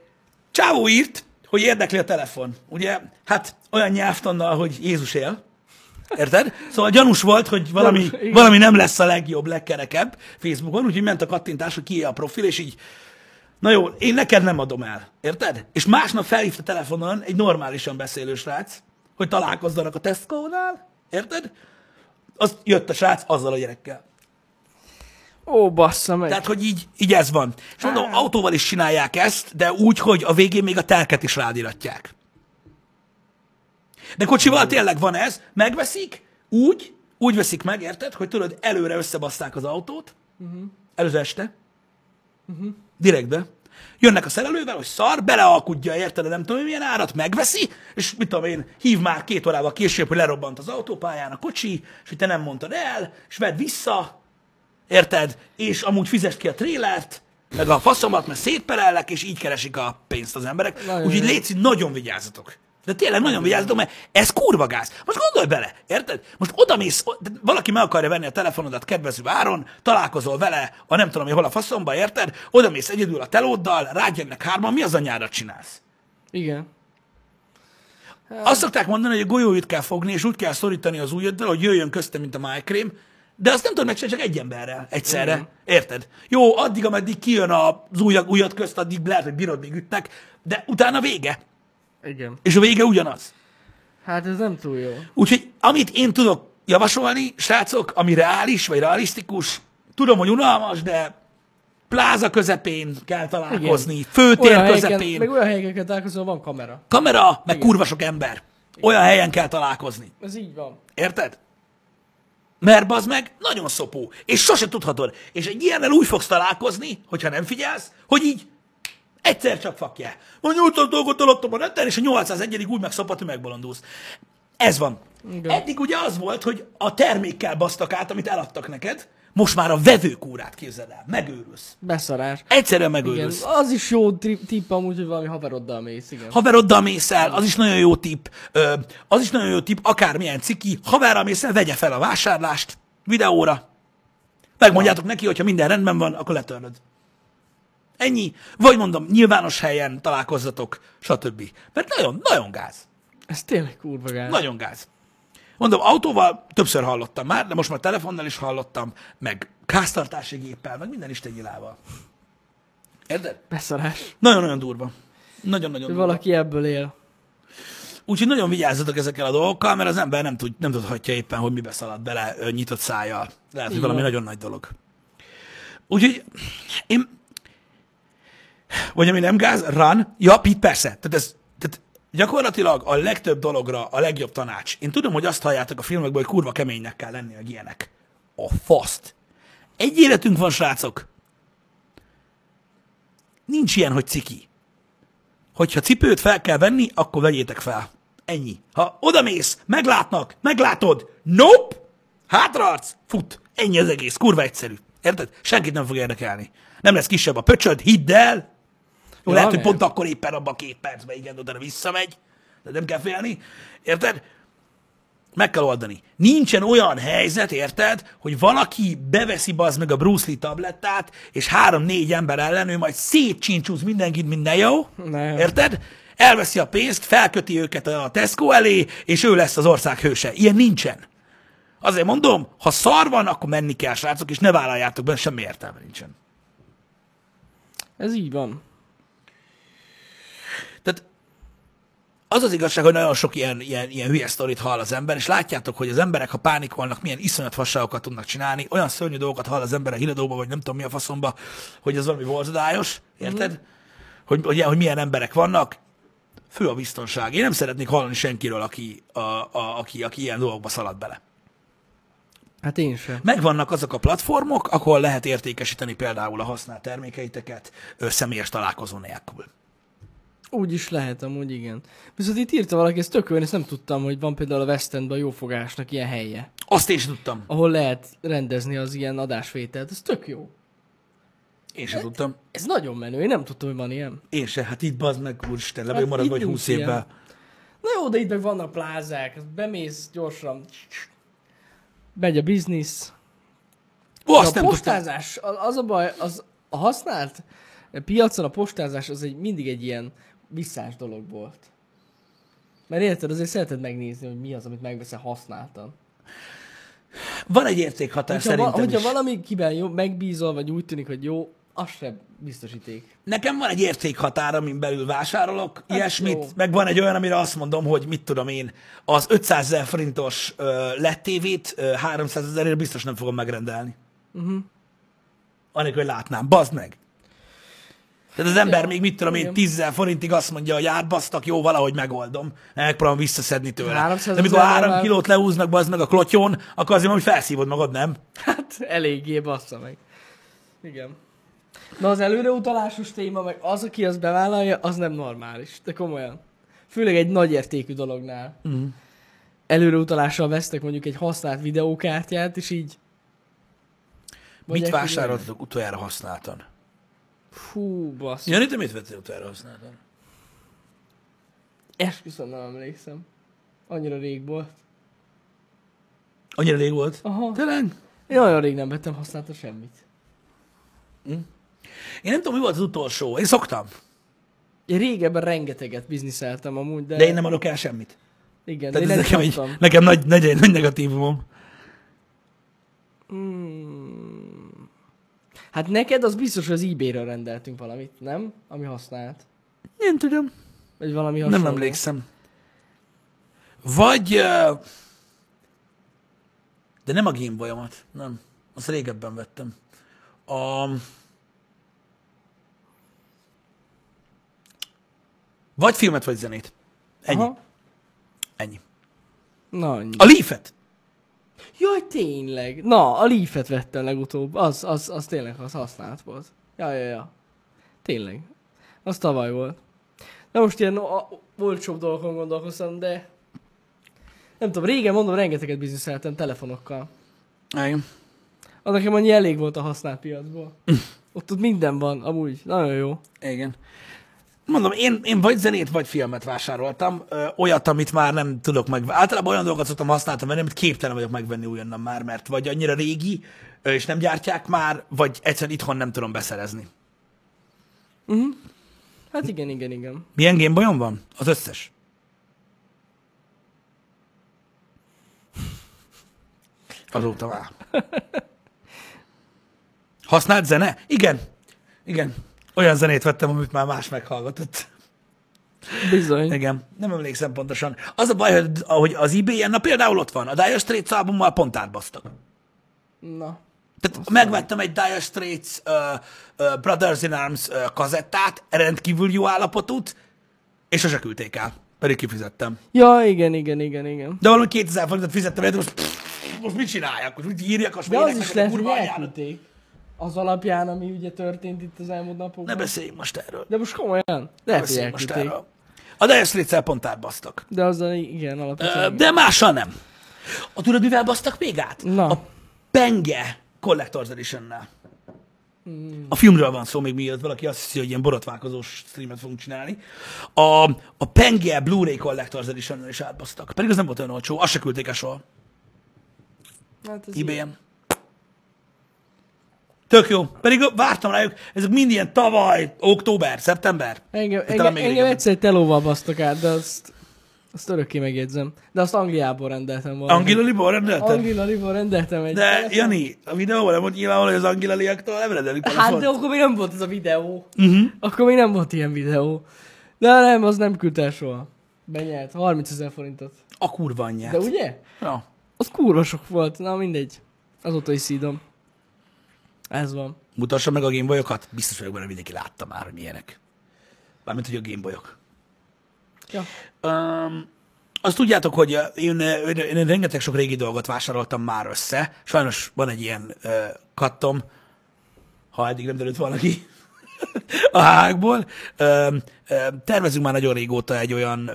Speaker 1: Csávó írt, hogy érdekli a telefon. Ugye, hát olyan nyelvtannal, hogy Jézus él. Érted? Szóval gyanús volt, hogy valami,
Speaker 2: Gyanús,
Speaker 1: valami nem lesz a legjobb, legkerekebb Facebookon, úgyhogy ment a kattintás, hogy ki a profil, és így, na jó, én neked nem adom el. Érted? És másnap felhívta telefonon egy normálisan beszélő srác, hogy találkozzanak a Tesco-nál. Érted? Az jött a srác azzal a gyerekkel.
Speaker 2: Ó, bassza meg.
Speaker 1: Tehát, hogy így, így ez van. És mondom, autóval is csinálják ezt, de úgy, hogy a végén még a telket is rádiratják. De kocsival tényleg van ez, megveszik, úgy, úgy veszik meg, érted, hogy tudod, előre összebaszták az autót, uh-huh. előző este, uh-huh. direktbe, jönnek a szerelővel, hogy szar, belealkudja, érted, nem tudom, milyen árat, megveszi, és mit tudom én, hív már két órával később, hogy lerobbant az autópályán a kocsi, és hogy te nem mondtad el, és vedd vissza, Érted? És amúgy fizest ki a trélert, meg a faszomat, mert szétperellek, és így keresik a pénzt az emberek.
Speaker 2: Nagyon
Speaker 1: Úgyhogy létszik, nagyon vigyázzatok. De tényleg nagyon vigyázzatok, mert ez kurva gáz. Most gondolj bele, érted? Most odamész, o- de valaki meg akarja venni a telefonodat kedvező áron, találkozol vele, a nem tudom, hogy hol a faszomba, érted? Odamész egyedül a telóddal, rád jönnek hárman, mi az anyárat csinálsz?
Speaker 2: Igen.
Speaker 1: Azt szokták mondani, hogy a golyóit kell fogni, és úgy kell szorítani az ujjaddal, hogy jöjjön közte, mint a májkrém, de azt nem tudod megcsinálni csak egy emberrel egyszerre.
Speaker 2: Igen.
Speaker 1: Érted? Jó, addig, ameddig kijön az ujjad, ujjad közt, addig lehet, hogy bírod, még ütnek, de utána vége.
Speaker 2: Igen.
Speaker 1: És a vége ugyanaz.
Speaker 2: Hát ez nem túl jó.
Speaker 1: Úgyhogy amit én tudok javasolni, srácok, ami reális, vagy realisztikus, tudom, hogy unalmas, de pláza közepén kell találkozni,
Speaker 2: Igen.
Speaker 1: főtér
Speaker 2: Olyan
Speaker 1: közepén.
Speaker 2: helyeken, meg olyan helyeken találkozol, van kamera.
Speaker 1: Kamera, meg kurva sok ember. Olyan helyen kell találkozni.
Speaker 2: Ez így van.
Speaker 1: Érted? Mert bazd meg, nagyon szopó. És sose tudhatod. És egy ilyennel úgy fogsz találkozni, hogyha nem figyelsz, hogy így egyszer csak fakja. Ma 800 dolgot eladtam a neten, és a 801 úgy megszopott, hogy megbolondulsz. Ez van.
Speaker 2: Igen.
Speaker 1: Eddig ugye az volt, hogy a termékkel basztak át, amit eladtak neked, most már a vevőkúrát képzeld el. Megőrülsz.
Speaker 2: Beszarás.
Speaker 1: Egyszerűen
Speaker 2: Igen,
Speaker 1: megőrülsz.
Speaker 2: az is jó tri- tipp amúgy, hogy valami haveroddal mész, igen.
Speaker 1: Haveroddal mész el, az is nagyon jó tipp. Ö, az is nagyon jó tipp, akármilyen ciki. Haverral mész el, vegye fel a vásárlást. videóra. Megmondjátok neki, hogyha minden rendben van, akkor letörlöd. Ennyi. Vagy mondom, nyilvános helyen találkozzatok, stb. Mert nagyon, nagyon gáz.
Speaker 2: Ez tényleg kurva gáz.
Speaker 1: Nagyon gáz. Mondom, autóval többször hallottam már, de most már telefonnal is hallottam, meg háztartási géppel, meg minden istengyilával. Érted?
Speaker 2: Beszarás.
Speaker 1: Nagyon-nagyon durva. Nagyon-nagyon durva.
Speaker 2: valaki ebből él.
Speaker 1: Úgyhogy nagyon vigyázzatok ezekkel a dolgokkal, mert az ember nem, tud, nem tudhatja éppen, hogy mibe szalad bele ö, nyitott szájjal. Lehet, hogy valami nagyon nagy dolog. Úgyhogy én... Vagy ami nem gáz, run. Ja, Pete, persze. Tehát ez gyakorlatilag a legtöbb dologra a legjobb tanács. Én tudom, hogy azt halljátok a filmekből, hogy kurva keménynek kell lenni, meg ilyenek. A faszt. Egy életünk van, srácok. Nincs ilyen, hogy ciki. Hogyha cipőt fel kell venni, akkor vegyétek fel. Ennyi. Ha odamész, meglátnak, meglátod, nope, hátraarc, fut. Ennyi az egész, kurva egyszerű. Érted? Senkit nem fog érdekelni. Nem lesz kisebb a pöcsöd, hidd el. Jó,
Speaker 2: Ja,
Speaker 1: lehet, hogy pont akkor éppen abban a két percben, igen, oda visszamegy, de nem kell félni. Érted? Meg kell oldani. Nincsen olyan helyzet, érted, hogy valaki beveszi bazd meg a Bruce Lee tablettát, és három-négy ember ellen ő majd szétcsincsúz mindenkit, minden jó.
Speaker 2: Nem.
Speaker 1: Érted? Elveszi a pénzt, felköti őket a Tesco elé, és ő lesz az ország hőse. Ilyen nincsen. Azért mondom, ha szar van, akkor menni kell, srácok, és ne vállaljátok be, semmi értelme nincsen.
Speaker 2: Ez így van.
Speaker 1: Tehát az az igazság, hogy nagyon sok ilyen, ilyen, ilyen hülye sztorit hall az ember, és látjátok, hogy az emberek, ha pánikolnak, milyen iszonyat fasságokat tudnak csinálni, olyan szörnyű dolgokat hall az ember a híradóba, vagy nem tudom mi a faszomba, hogy ez valami borzadályos, érted? Mm-hmm. Hogy, hogy, hogy milyen emberek vannak, fő a biztonság. Én nem szeretnék hallani senkiről, aki, a, a, aki, aki ilyen dolgokba szalad bele.
Speaker 2: Hát én sem.
Speaker 1: Megvannak azok a platformok, ahol lehet értékesíteni például a használt termékeiteket ö, személyes találkozó nélkül.
Speaker 2: Úgy is lehet, amúgy igen. Viszont itt írta valaki, ez tök én ezt nem tudtam, hogy van például a West Endben a jófogásnak ilyen helye,
Speaker 1: Azt sem tudtam.
Speaker 2: ahol lehet rendezni az ilyen adásvételt. Ez tök jó.
Speaker 1: Én sem tudtam.
Speaker 2: Ez nagyon menő, én nem tudtam, hogy van ilyen.
Speaker 1: Én se, hát itt bazd meg, úristen,
Speaker 2: Hát
Speaker 1: hát marad vagy
Speaker 2: nincs
Speaker 1: 20
Speaker 2: ilyen.
Speaker 1: évvel.
Speaker 2: Na jó, de itt meg vannak plázák, bemész gyorsan. Megy a biznisz.
Speaker 1: Ó, azt
Speaker 2: a
Speaker 1: nem
Speaker 2: postázás, az a baj, az a használt piacon a postázás az egy, mindig egy ilyen visszás dolog volt. Mert érted, azért szereted megnézni, hogy mi az, amit megveszel használtan.
Speaker 1: Van egy értékhatár
Speaker 2: Hogyha, va,
Speaker 1: szerintem
Speaker 2: hogyha
Speaker 1: is.
Speaker 2: valamikiben jó, megbízol, vagy úgy tűnik, hogy jó, az sem biztosíték.
Speaker 1: Nekem van egy értékhatár, amin belül vásárolok
Speaker 2: Hát
Speaker 1: ilyesmit,
Speaker 2: jó.
Speaker 1: meg van egy olyan, amire azt mondom, hogy mit tudom én, az 500 ezer forintos ö, LED tévét ö, 300 ezerért biztos nem fogom megrendelni. Uh-huh. Anélkül, hogy látnám. Bazd meg! Tehát az ember még mit tudom én,
Speaker 2: igen.
Speaker 1: 10 ezer forintig azt mondja, hogy átbasztak, jó, valahogy megoldom. Megpróbálom visszaszedni tőle.
Speaker 2: 300
Speaker 1: De amikor három kilót leúznak, bazd meg a klotyon, akkor azért hogy felszívod magad, nem?
Speaker 2: Hát eléggé bassza meg. Igen. Na az előreutalásos téma, meg az, aki azt bevállalja, az nem normális. De komolyan. Főleg egy nagy értékű dolognál.
Speaker 1: Mhm.
Speaker 2: Előreutalással vesztek mondjuk egy használt videókártyát, és így...
Speaker 1: Mit vásároltatok utoljára használtan?
Speaker 2: Fú, bassz.
Speaker 1: Jani, te mit vettél utoljára használtan?
Speaker 2: Esküszöm, nem emlékszem. Annyira rég volt.
Speaker 1: Annyira rég volt?
Speaker 2: Aha.
Speaker 1: Tényleg?
Speaker 2: Én nagyon rég nem vettem használtan semmit.
Speaker 1: Én nem tudom, mi volt az utolsó. Én szoktam,
Speaker 2: Én régebben rengeteget bizniszeltem amúgy, de...
Speaker 1: de én nem adok el semmit.
Speaker 2: Igen, de
Speaker 1: Tehát
Speaker 2: én
Speaker 1: ez
Speaker 2: nem
Speaker 1: nekem, egy, nekem nagy, nagy, nagy negatívumom.
Speaker 2: Hmm. Hát neked az biztos, hogy az eBay-ről rendeltünk valamit, nem? Ami használt.
Speaker 1: Nem tudom.
Speaker 2: Vagy valami hasonló.
Speaker 1: Nem emlékszem. Vagy... De nem a Gameboy-omat. Nem. Azt régebben vettem. A... Vagy filmet, vagy zenét. Ennyi.
Speaker 2: Aha.
Speaker 1: Ennyi.
Speaker 2: Na, annyi.
Speaker 1: A Leaf-et.
Speaker 2: Jaj, tényleg. Na, a Leaf-et vettem legutóbb. Az, az, az tényleg az használt volt. Ja, ja, ja. Tényleg. Az tavaly volt. De most ilyen a, olcsóbb dolgokon gondolkoztam, de... Nem tudom, régen mondom, rengeteget bizniszeltem telefonokkal.
Speaker 1: Igen.
Speaker 2: Az nekem annyi elég volt a használt piacból. ott, ott minden van, amúgy. Nagyon jó.
Speaker 1: Igen. Mondom, én, én vagy zenét, vagy filmet vásároltam, ö, olyat, amit már nem tudok meg. Általában olyan dolgokat szoktam használtam venni, amit képtelen vagyok megvenni újonnan már, mert vagy annyira régi, ö, és nem gyártják már, vagy egyszerűen itthon nem tudom beszerezni.
Speaker 2: Hát igen, igen, igen.
Speaker 1: Milyen Gameboyom van? Az összes. Azóta már. Használt zene? Igen. Igen. Olyan zenét vettem, amit már más meghallgatott.
Speaker 2: Bizony.
Speaker 1: Igen. Nem emlékszem pontosan. Az a baj, hogy, hogy az eBay-en, na például ott van, a Dire Straits albummal pont átbasztak.
Speaker 2: Na.
Speaker 1: Tehát megvettem egy Dire Straits uh, uh, Brothers in Arms uh, kazettát, rendkívül jó állapotút, és sose küldték el. Pedig kifizettem.
Speaker 2: Ja, igen, igen, igen, igen.
Speaker 1: De valami 2000 forintot fizettem, és most, pff, most mit csináljak? Most mit írjak a
Speaker 2: De
Speaker 1: svédeknek,
Speaker 2: hogy
Speaker 1: kurva
Speaker 2: elküldték. Az alapján, ami ugye történt itt az elmúlt
Speaker 1: Ne
Speaker 2: napokban.
Speaker 1: beszéljünk most erről.
Speaker 2: De most komolyan.
Speaker 1: Ne
Speaker 2: hogy
Speaker 1: beszéljünk most erről. A Dire Straits-el pont átbasztak.
Speaker 2: De azzal igen, alapvetően.
Speaker 1: De mással nem. A tudod, mivel basztak még át?
Speaker 2: Na.
Speaker 1: A Penge Collector's Edition-nel.
Speaker 2: Hmm.
Speaker 1: A filmről van szó, még mielőtt valaki azt hiszi, hogy ilyen borotválkozós streamet fogunk csinálni. A, a Penge Blu-ray Collector's Edition-nel is átbasztak. Pedig az nem volt olyan olcsó, azt se küldték el soha.
Speaker 2: Hát ez ilyen.
Speaker 1: Tök jó. Pedig vártam rájuk, ezek mind ilyen tavaly, október, szeptember.
Speaker 2: Engem, engem, engem
Speaker 1: régebben.
Speaker 2: egyszer telóval basztak át, de azt, azt örökké megjegyzem. De azt Angliából rendeltem volna.
Speaker 1: Angela Libor rendelted?
Speaker 2: Anglia Liból rendeltem egy
Speaker 1: De,
Speaker 2: telefont.
Speaker 1: Jani, a videóban nem volt nyilvánvaló, hogy az Angela Liaktól nem rendelik
Speaker 2: Hát de akkor még nem volt ez a videó.
Speaker 1: Uh-huh.
Speaker 2: Akkor még nem volt ilyen videó. De nem, az nem küldte el soha. Benyelt. 30 ezer forintot.
Speaker 1: A kurva anyját.
Speaker 2: De ugye?
Speaker 1: Ja.
Speaker 2: Az kurva sok volt. Na mindegy. Azóta is szídom. Ez van.
Speaker 1: Mutassa meg a Gameboyokat. Biztos vagyok benne, mindenki látta már, hogy milyenek. Mármint, hogy a Gameboyok.
Speaker 2: Ja.
Speaker 1: Um, azt tudjátok, hogy én, én, én rengeteg sok régi dolgot vásároltam már össze. Sajnos van egy ilyen uh, kattom, ha eddig nem derült volna ki a ö, tervezünk már nagyon régóta egy olyan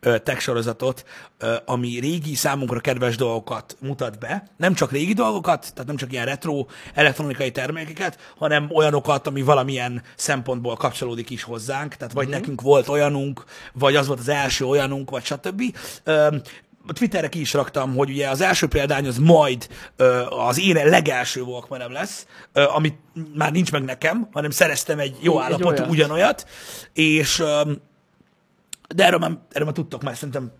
Speaker 1: tech sorozatot, ami régi, számunkra kedves dolgokat mutat be. Nem csak régi dolgokat, tehát nem csak ilyen retro elektronikai termékeket, hanem olyanokat, ami valamilyen szempontból kapcsolódik is hozzánk. Tehát vagy nekünk volt olyanunk, vagy az volt az első olyanunk, vagy stb. Twitterre ki is raktam, hogy ugye az első példány az majd ö, az én legelső Walkmanem lesz, ö, amit már nincs meg nekem, hanem szereztem egy jó állapotú
Speaker 2: olyat.
Speaker 1: ugyanolyat, és ö, de erről már, erről már tudtok már, szerintem,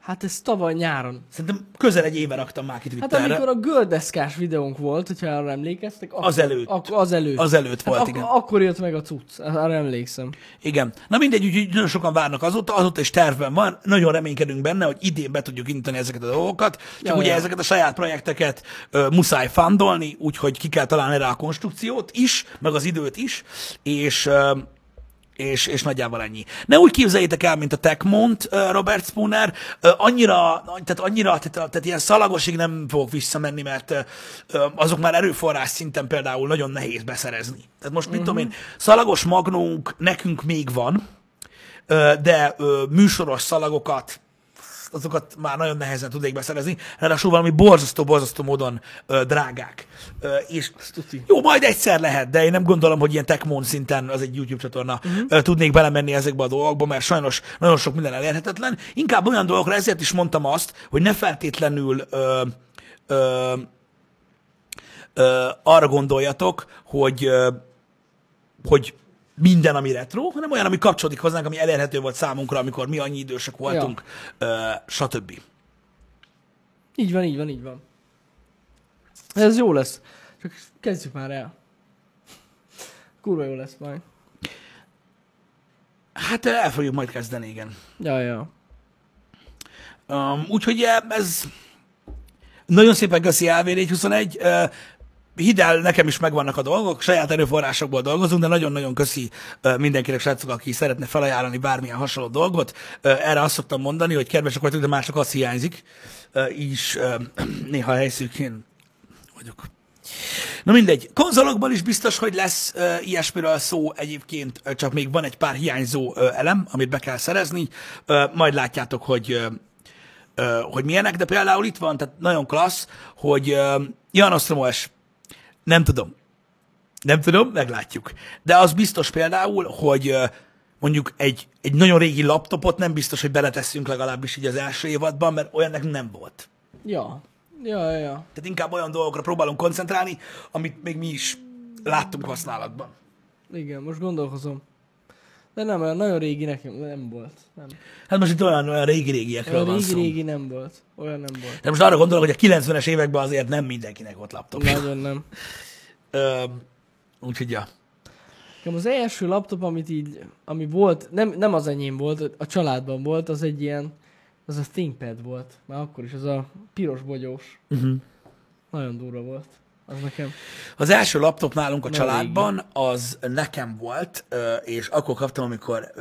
Speaker 2: Hát ez tavaly nyáron.
Speaker 1: szerintem közel egy éve raktam már ki
Speaker 2: Hát
Speaker 1: Twitterre.
Speaker 2: amikor a göldeszkás videónk volt, hogyha arra emlékeztek. Akkor,
Speaker 1: Az előtt.
Speaker 2: Ak- az előtt.
Speaker 1: Az előtt volt,
Speaker 2: hát
Speaker 1: igen.
Speaker 2: ak- akkor jött meg a cucc. Arra emlékszem.
Speaker 1: Igen. Na mindegy, úgyhogy nagyon sokan várnak azóta, azóta is tervben van. Nagyon reménykedünk benne, hogy idén be tudjuk indítani ezeket a dolgokat. Csak
Speaker 2: Ja,
Speaker 1: ugye
Speaker 2: ja.
Speaker 1: ezeket a saját projekteket ö, muszáj fundolni, úgyhogy ki kell találni rá a konstrukciót is, meg az időt is, és ö, és, és nagyjából ennyi. Ne úgy képzeljétek el, mint a Techmont, Robert Spooner, annyira, tehát annyira, tehát, tehát ilyen szalagosig nem fogok visszamenni, mert azok már erőforrás szinten például nagyon nehéz beszerezni. Tehát most mit tudom én, szalagos magnónk nekünk még van, de műsoros szalagokat, azokat már nagyon nehezen tudnék beszerezni, ráadásul valami borzasztó-borzasztó módon ö, drágák. Ö, és jó, majd egyszer lehet, de én nem gondolom, hogy ilyen Techmon szinten az egy YouTube csatorna uh-huh. ö, tudnék belemenni ezekbe a dolgokba, mert sajnos nagyon sok minden elérhetetlen. Inkább olyan dolgokra, ezért is mondtam azt, hogy ne feltétlenül ö, ö, ö, arra gondoljatok, hogy ö, hogy minden, ami retro, hanem olyan, ami kapcsolódik hozzánk, ami elérhető volt számunkra, amikor mi annyi idősek voltunk, ja. stb.
Speaker 2: Így van, így van, így van. Ez jó lesz. Csak kezdjük már el. Kurva jó lesz majd.
Speaker 1: Hát ö, el fogjuk majd kezdeni, igen.
Speaker 2: Ja, ja.
Speaker 1: Um, úgyhogy ö, ez nagyon szépen köszi LV421. Uh, hidd el, nekem is megvannak a dolgok, saját erőforrásokból dolgozunk, de nagyon-nagyon köszi mindenkinek, srácok, aki szeretne felajánlani bármilyen hasonló dolgot. Erre azt szoktam mondani, hogy kedvesek vagytok, de mások az hiányzik. Is néha helyszűkén vagyok. Na mindegy, konzolokban is biztos, hogy lesz ö, ilyesmiről szó egyébként, csak még van egy pár hiányzó ö, elem, amit be kell szerezni, ö, majd látjátok, hogy ö, ö, hogy milyenek, de például itt van, tehát nagyon klassz, hogy ö, Jan Ostromos, nem tudom, nem tudom, meglátjuk. De az biztos például, hogy mondjuk egy, egy nagyon régi laptopot nem biztos, hogy beletesszünk legalábbis így az első évadban, mert olyan nekünk nem volt.
Speaker 2: Ja. Ja, ja, ja.
Speaker 1: Tehát inkább olyan dolgokra próbálunk koncentrálni, amit még mi is láttunk használatban.
Speaker 2: Igen, most gondolkozom. De nem, olyan nagyon régi nekem nem volt. Nem.
Speaker 1: Hát most itt olyan, olyan régi-régiekről
Speaker 2: Olyan
Speaker 1: van
Speaker 2: régi,
Speaker 1: szó.
Speaker 2: régi nem volt. Olyan nem volt.
Speaker 1: De most arra gondolok, hogy a 90-es években azért nem mindenkinek volt laptopja.
Speaker 2: Nagyon nem.
Speaker 1: Ö, úgyhogy ja.
Speaker 2: Nekem az első laptop, amit így, ami volt, nem, nem az enyém volt, a családban volt, az egy ilyen, az a ThinkPad volt. Már akkor is, az a piros bogyós.
Speaker 1: Uh-huh.
Speaker 2: Nagyon durva volt. Az nekem.
Speaker 1: Az első laptop nálunk a
Speaker 2: Na,
Speaker 1: családban az nekem volt, és akkor kaptam, amikor,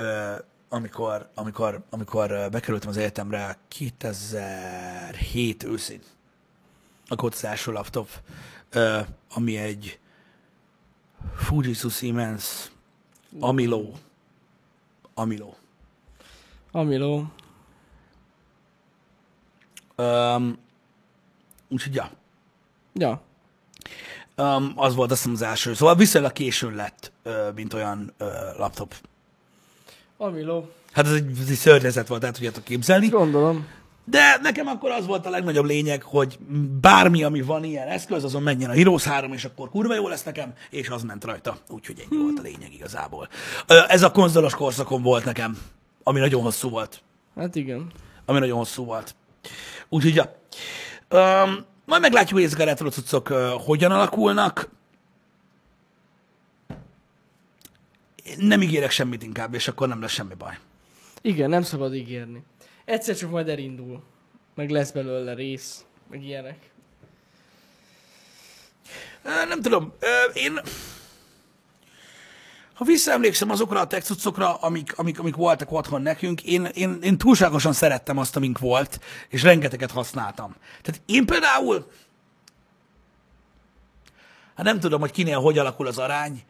Speaker 1: amikor, amikor, amikor bekerültem az egyetemre 2007 őszén. Akkor az első laptop, ami egy Fujitsu Siemens Amilo. Amilo.
Speaker 2: Amiló.
Speaker 1: Um, úgyhogy ja,
Speaker 2: Ja.
Speaker 1: Um, az volt azt hiszem az első. Szóval viszonylag későn lett, ö, mint olyan ö, laptop.
Speaker 2: Amiló.
Speaker 1: Hát ez egy, ez egy szörnyezet volt, tehát tudjátok képzelni.
Speaker 2: Gondolom.
Speaker 1: De nekem akkor az volt a legnagyobb lényeg, hogy bármi, ami van ilyen eszköz, azon menjen a Heroes 3, és akkor kurva jó lesz nekem, és az ment rajta. Úgyhogy ennyi volt a lényeg igazából. Ez a konzolos korszakon volt nekem, ami nagyon hosszú volt.
Speaker 2: Hát igen.
Speaker 1: Ami nagyon hosszú volt. Úgyhogy, ja. Um, majd meglátjuk, hogy ezek a retro cuccok uh, hogyan alakulnak. Nem ígérek semmit inkább, és akkor nem lesz semmi baj.
Speaker 2: Igen, nem szabad ígérni. Egyszer csak majd elindul. Meg lesz belőle rész. Meg ilyenek.
Speaker 1: Ö, Nem tudom, ö, én... Ha visszaemlékszem azokra a tech cuccokra, amik, amik, amik voltak otthon nekünk, én, én, én túlságosan szerettem azt, amink volt, és rengeteget használtam. Tehát én például, hát nem tudom, hogy kinél hogy alakul az arány,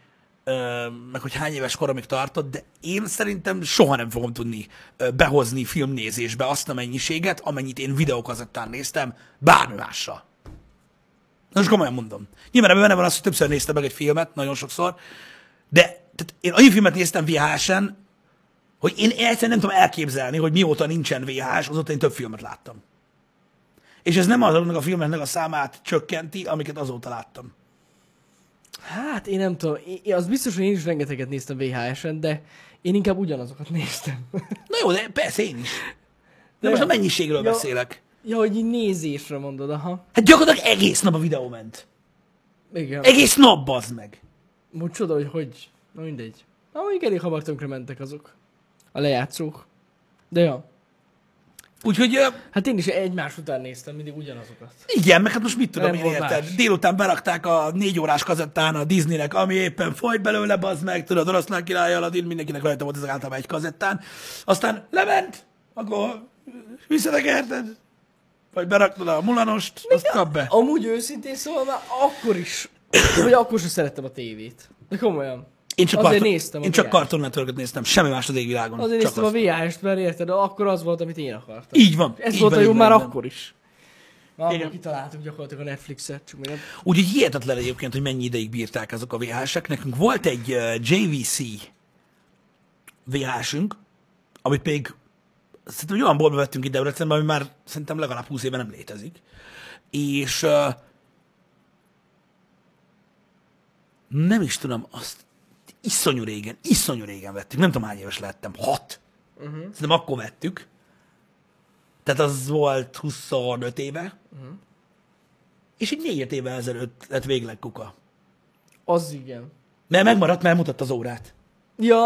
Speaker 1: meg hogy hány éves koromig tartott, de én szerintem soha nem fogom tudni behozni filmnézésbe azt a mennyiséget, amennyit én videókazettán néztem, bármi mással. Most komolyan mondom. Nyilván ebben benne van az, hogy többször néztem meg egy filmet, nagyon sokszor, de tehát én annyi filmet néztem VHS-en, hogy én egyszerűen nem tudom elképzelni, hogy mióta nincsen VHS, azóta én több filmet láttam. És ez nem azoknak a filmeknek a számát csökkenti, amiket azóta láttam.
Speaker 2: Hát én nem tudom. Én, az biztos, hogy én is rengeteget néztem VHS-en, de én inkább ugyanazokat néztem.
Speaker 1: Na jó, de persze én is. De,
Speaker 2: De-
Speaker 1: most a mennyiségről
Speaker 2: Ja.
Speaker 1: beszélek.
Speaker 2: ja, hogy így nézésre mondod, aha.
Speaker 1: Hát gyakorlatilag egész nap a videó ment.
Speaker 2: Igen.
Speaker 1: Egész nap bazd meg.
Speaker 2: Most csoda, hogy hogy. Na mindegy. Na, mondjuk elég hamar tönkre mentek azok. A lejátszók. De ja.
Speaker 1: Úgyhogy
Speaker 2: Hát én is egymás után néztem mindig ugyanazokat.
Speaker 1: Igen, meg hát most mit tudom
Speaker 2: Nem
Speaker 1: én érted?
Speaker 2: más.
Speaker 1: Délután berakták a négy órás kazettán a Disneynek, ami éppen folyt belőle, bazd meg, tudod, oroszlán király Aladdin, mindenkinek rajta volt ez általában egy kazettán. Aztán lement, akkor visszatekerted, vagy beraktad a mulanost, azt kap be.
Speaker 2: Amúgy őszintén már akkor is, vagy akkor sem szerettem a tévét. De komolyan.
Speaker 1: Én csak,
Speaker 2: azért
Speaker 1: karton,
Speaker 2: néztem a
Speaker 1: én csak. Cartoon Network-et néztem, semmi más az égvilágon.
Speaker 2: Azért
Speaker 1: csak
Speaker 2: néztem
Speaker 1: azt.
Speaker 2: a VHS-t, mert érted, de akkor az volt, amit én akartam.
Speaker 1: Így van.
Speaker 2: Ez
Speaker 1: így
Speaker 2: volt a
Speaker 1: van,
Speaker 2: jó
Speaker 1: így
Speaker 2: már
Speaker 1: van,
Speaker 2: akkor is. Már
Speaker 1: Igen.
Speaker 2: akkor kitaláltuk gyakorlatilag a Netflixet, csak még nem.
Speaker 1: Úgyhogy hihetetlen egyébként, hogy mennyi ideig bírták azok a VHS-ek. Nekünk volt egy uh, JVC VHS-ünk, amit még szerintem egy olyan boltba vettünk ide Debrecenben, ami már szerintem legalább 20 éve nem létezik. És uh, nem is tudom, azt iszonyú régen, iszonyú régen vettük. Nem tudom, hány éves lettem. Hat. Uh-huh. Szerintem akkor vettük. Tehát az volt 25 éve. Uh-huh. És így négy éve ezelőtt lett végleg kuka.
Speaker 2: Az igen.
Speaker 1: Mert megmaradt, mert mutatta az órát.
Speaker 2: Ja,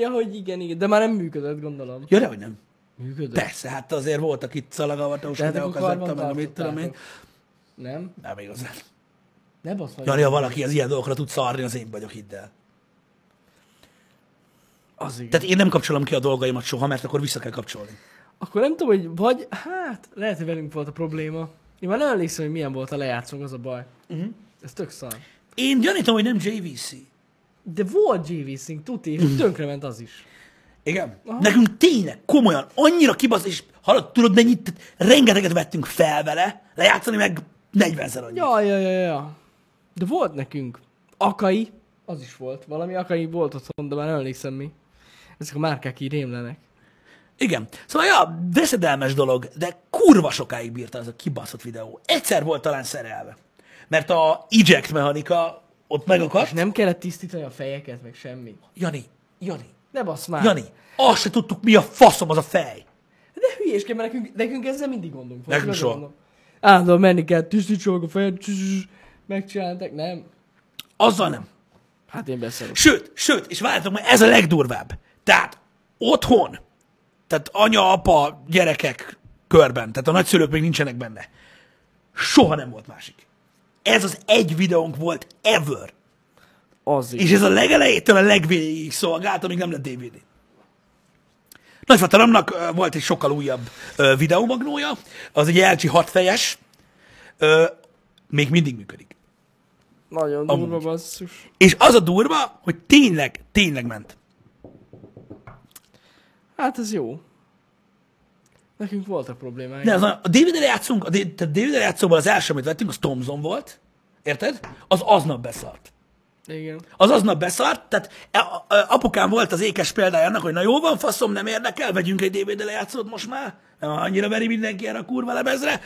Speaker 2: ja, hogy igen, igen. De már nem működött, gondolom.
Speaker 1: Ja, de hogy nem.
Speaker 2: Működött.
Speaker 1: Persze, hát azért voltak itt szalagavatós
Speaker 2: akkor
Speaker 1: videókazetta,
Speaker 2: karban
Speaker 1: meg amit tudom én.
Speaker 2: Nem?
Speaker 1: Nem igazán.
Speaker 2: Ne basz meg.
Speaker 1: Jani, ha valaki az ilyen dolgokra tud szarni, az én vagyok, hidd el.
Speaker 2: Az igen.
Speaker 1: Tehát én nem kapcsolom ki a dolgaimat soha, mert akkor vissza kell kapcsolni.
Speaker 2: Akkor nem tudom, hogy vagy, hát lehet, hogy velünk volt a probléma. Én már nem emlékszem, hogy milyen volt a lejátszónk, az a baj. Uh-huh. Ez tök szar.
Speaker 1: Én gyanítom, hogy nem JVC.
Speaker 2: De volt JV-Sync, tuti, és tönkrement az is.
Speaker 1: Igen? Aha. Nekünk tényleg, komolyan, annyira kibasz, és hallod, tudod mennyit, rengeteget vettünk fel vele, lejátszani meg 40-szer annyi.
Speaker 2: Ja, ja, ja, ja. De volt nekünk. Akai, az is volt. Valami Akai volt otthon, de már nem emlékszem mi. ezek a márkák így rémlenek.
Speaker 1: Igen. Szóval, ja, veszedelmes dolog, de kurva sokáig bírta az a kibaszott videó. Egyszer volt talán szerelve. Mert a eject mechanika ott megakadt.
Speaker 2: És nem kellett tisztítani a fejeket, meg semmi.
Speaker 1: Jani, Jani,
Speaker 2: Ne basz már.
Speaker 1: Jani, azt se tudtuk, mi a faszom az a fej.
Speaker 2: De hülyésként, mert nekünk, nekünk ezzel mindig gondunk volt.
Speaker 1: Nekünk soha.
Speaker 2: Állandóan menni kell, tisztítsuk a fejed, csücsücs, megcsináltak, nem.
Speaker 1: Azzal nem.
Speaker 2: Hát én beszélek.
Speaker 1: Sőt, sőt, és várjátok, mert ez a legdurvább. Tehát otthon, tehát anya, apa, gyerekek körben, tehát a nagyszülők még nincsenek benne. Soha nem volt másik. Ez az egy videónk volt ever.
Speaker 2: Az.
Speaker 1: És ez a legelejétől a legvégéig szolgált, amíg nem lett DVD. Nagyfatalomnak ö, volt egy sokkal újabb videómagnója, az egy LG 6 fejes, ö, még mindig működik.
Speaker 2: Nagyon
Speaker 1: Amúgy.
Speaker 2: durva basszus.
Speaker 1: És az a durva, hogy tényleg, tényleg ment.
Speaker 2: Hát ez jó. Nekünk voltak problémáink.
Speaker 1: De az a, a DVD-re játszunk, a DVD-re játszóban az első, amit vettünk, az Thomson volt, érted? Az aznap beszart.
Speaker 2: Igen.
Speaker 1: Az aznap beszart, tehát e- a- apukám volt az ékes példája annak, hogy na jó van, faszom, nem érdekel, vegyünk egy DVD lejátszót most már, nem annyira veri mindenki erre a kurva lemezre.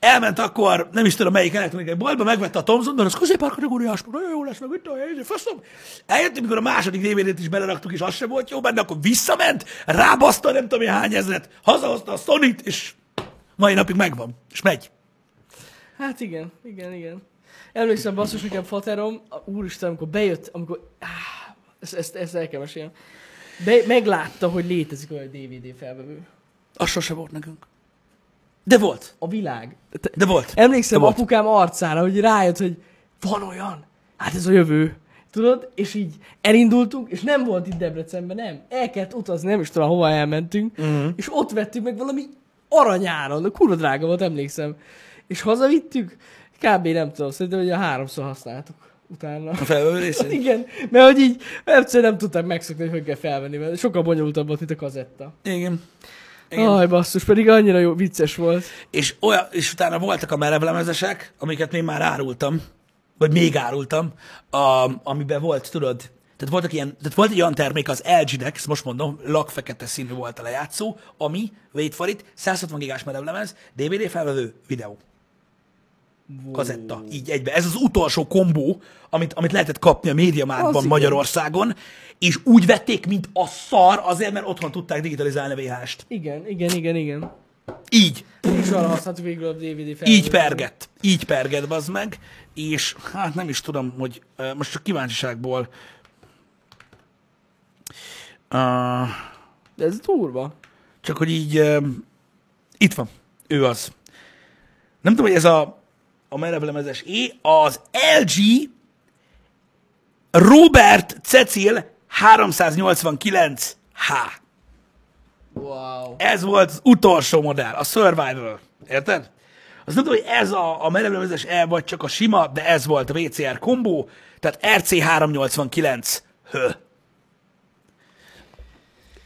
Speaker 1: Elment akkor, nem is tudom melyik elektronikai boltba, megvette a Thomson, mert az középárkategóriás, nagyon jó lesz, meg itt a faszom. Eljöttünk, mikor a második DVD-t is beleraktuk, és az sem volt jó benne, akkor visszament, rábaszta nem tudom én hány ezret, hazahozta a Sony-t, és mai napig megvan, és megy.
Speaker 2: Hát igen, igen, igen. Emlékszem, basszus, nekem faterom, úristen, amikor bejött, amikor, áh, ezt, ezt, ezt el kell mesélni. Be, meglátta, hogy létezik olyan DVD felvevő.
Speaker 1: Az sose volt nekünk. De volt.
Speaker 2: A világ. Te-
Speaker 1: De volt.
Speaker 2: Emlékszem
Speaker 1: De volt.
Speaker 2: apukám arcára, hogy rájött, hogy van olyan, hát ez a jövő. Tudod? És így elindultunk, és nem volt itt Debrecenben, nem. El kellett utazni, nem is tudom, hova elmentünk, uh-huh. és ott vettük meg valami aranyáron, de kurva drága volt, emlékszem. És hazavittük, kb. nem tudom, szerintem, hogy a háromszor használtuk utána.
Speaker 1: A felvevő.
Speaker 2: Igen, mert hogy így egyszerűen nem tudták megszokni, hogy hogy kell felvenni, mert sokkal bonyolultabb volt, mint a kazetta.
Speaker 1: Igen. Igen.
Speaker 2: Aj, basszus, pedig annyira jó, vicces volt.
Speaker 1: És, olyan, és utána voltak a merevlemezesek, amiket még már árultam, vagy még árultam, a, amiben volt, tudod, tehát, voltak ilyen, tehát volt egy olyan termék, az LG-nek, ezt most mondom, lakfekete színű volt a lejátszó, ami, wait for it, 160 gigás merevlemez, DVD felvevő, videó. Kazetta, így egybe. Ez az utolsó kombó, amit, amit lehetett kapni a médiamárban. Magyarországon, és úgy vették, mint a szar, azért, mert otthon tudták digitalizálni a VHS-t.
Speaker 2: Igen, igen, igen, igen.
Speaker 1: Így.
Speaker 2: És arra használtuk végül a DVD felvevőt.
Speaker 1: Így pergett. Így pergett, bazd meg. És hát nem is tudom, hogy most csak kíváncsiságból uh,
Speaker 2: De ez durva.
Speaker 1: csak hogy így uh, itt van. Ő az. Nem tudom, hogy ez a a merevlemezes é, az LG Robert Cecil 389H.
Speaker 2: Wow.
Speaker 1: Ez volt az utolsó modell, a Survival. Érted? Az nem tudom, hogy ez a, a merevlemezes E vagy csak a sima, de ez volt a VCR kombó, tehát RC389 Hö.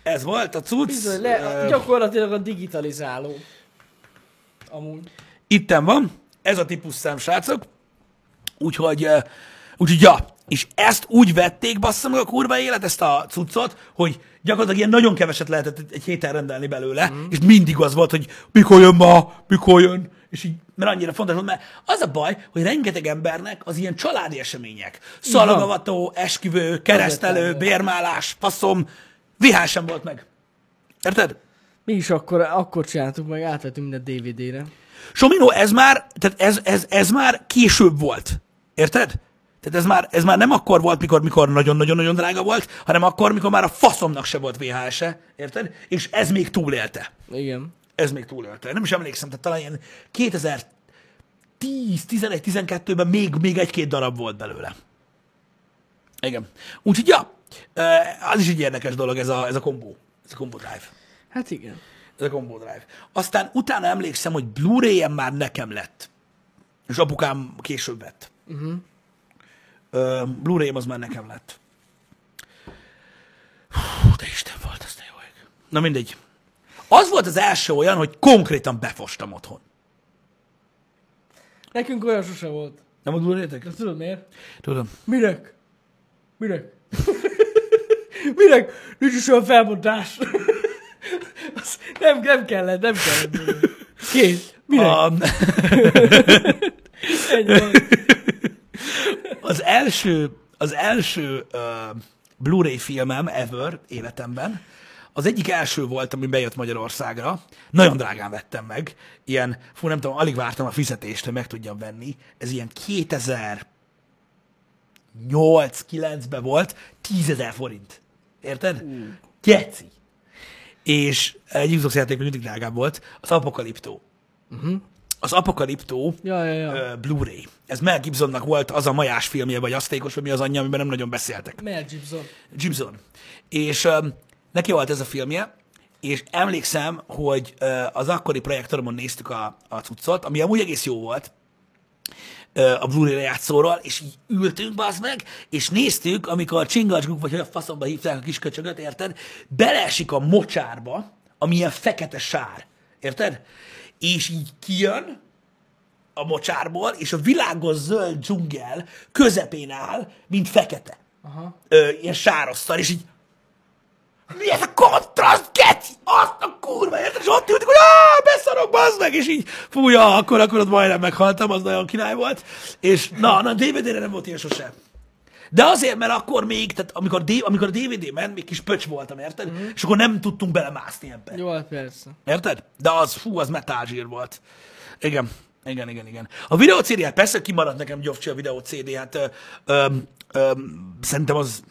Speaker 1: Ez volt a cucc.
Speaker 2: Bizony, le, gyakorlatilag a digitalizáló. Amúgy.
Speaker 1: Itten van, ez a típus szám, srácok. Úgyhogy, úgyhogy ja, és ezt úgy vették, bassza meg a kurva élet, ezt a cuccot, hogy gyakorlatilag ilyen nagyon keveset lehetett egy- héten rendelni belőle, mm. és mindig az volt, hogy mikor jön ma, mikor jön, és így, mert annyira fontos volt, mert az a baj, hogy rengeteg embernek az ilyen családi események, szalagavató, esküvő, keresztelő, bérmálás, passzom, vihás sem volt meg. Érted?
Speaker 2: Mi is akkor, akkor csináltuk meg, átvettünk minden DVD-re.
Speaker 1: Somino, ez már, tehát ez, ez, ez már később volt. Érted? Tehát ez már, ez már nem akkor volt, mikor, mikor nagyon-nagyon-nagyon drága volt, hanem akkor, mikor már a faszomnak se volt VHS-e, érted? És ez még túlélte.
Speaker 2: Igen.
Speaker 1: Ez még túlélte. Nem is emlékszem, tehát talán ilyen 2010, 11, 12-ben még, még egy-két darab volt belőle. Igen. Úgyhogy, ja, az is egy érdekes dolog ez a, ez a kombó. Ez a combo drive.
Speaker 2: Hát igen.
Speaker 1: Ez a Combo Drive. Aztán utána emlékszem, hogy Blu-ray-en már nekem lett. És apukám később vett. Uh-huh. Uh, Blu-ray-em az már nekem lett. Hú, de Isten volt, az de jó ég. Na mindegy. Az volt az első olyan, hogy konkrétan befostam otthon.
Speaker 2: Nekünk olyan sose volt.
Speaker 1: Nem volt Blu-ray-tek?
Speaker 2: De tudod miért?
Speaker 1: Tudom.
Speaker 2: Minek? Minek? minek? Nincs is olyan felbontás. Nem, nem kellett, nem kellett. Kész. Minek? Ennyi van.
Speaker 1: az első, az első uh, Blu-ray filmem ever életemben, az egyik első volt, ami bejött Magyarországra. Nagyon drágán vettem meg. Ilyen, fú, nem tudom, alig vártam a fizetést, hogy meg tudjam venni. Ez ilyen 2008-9-ben volt, 10 ezer forint. Érted? Geci. És egy Xbox játék mindig drágább volt, az Apokaliptó. Uh-huh. Az Apokaliptó
Speaker 2: Ja, ja, ja.
Speaker 1: ö, Blu-ray. Ez Mel Gibsonnak volt az a majás filmje, vagy asztékos, vagy mi az anyja, amiben nem nagyon beszéltek.
Speaker 2: Mel Gibson.
Speaker 1: Gibson. És um, neki volt ez a filmje, és emlékszem, hogy uh, az akkori projektoromon néztük a, a cuccot, ami amúgy egész jó volt, uh, a Blu-ray lejátszóról, és így ültünk, bazd meg, és néztük, amikor a csingacsguk, vagy hogy a faszomba hívták a kis köcsögöt, érted? Beleesik a mocsárba, ami ilyen fekete sár, érted? És így kijön, a mocsárból, és a világos zöld dzsungel közepén áll, mint fekete.
Speaker 2: Aha.
Speaker 1: Ö, ilyen sárasztal, és így mi ez a kontraszt, geci? Azt a kurva, érted? És ott ültük, hogy áh, beszarok, bazd meg, és így, fúja, akkor, akkor ott majdnem meghaltam, az nagyon király volt. És na, na, DVD-re nem volt ilyen sosem. De azért, mert akkor még, tehát amikor, D- amikor a DVD ment, még kis pöcs voltam, érted? Mm-hmm. És akkor nem tudtunk belemászni ebbe.
Speaker 2: Jó, hát persze.
Speaker 1: Érted? De az, fú, az metálzsír volt. Igen. Igen, igen, igen. A videó CD, hát persze kimaradt nekem Gyofcsi a videó CD, hát ö, ö, ö, szerintem az,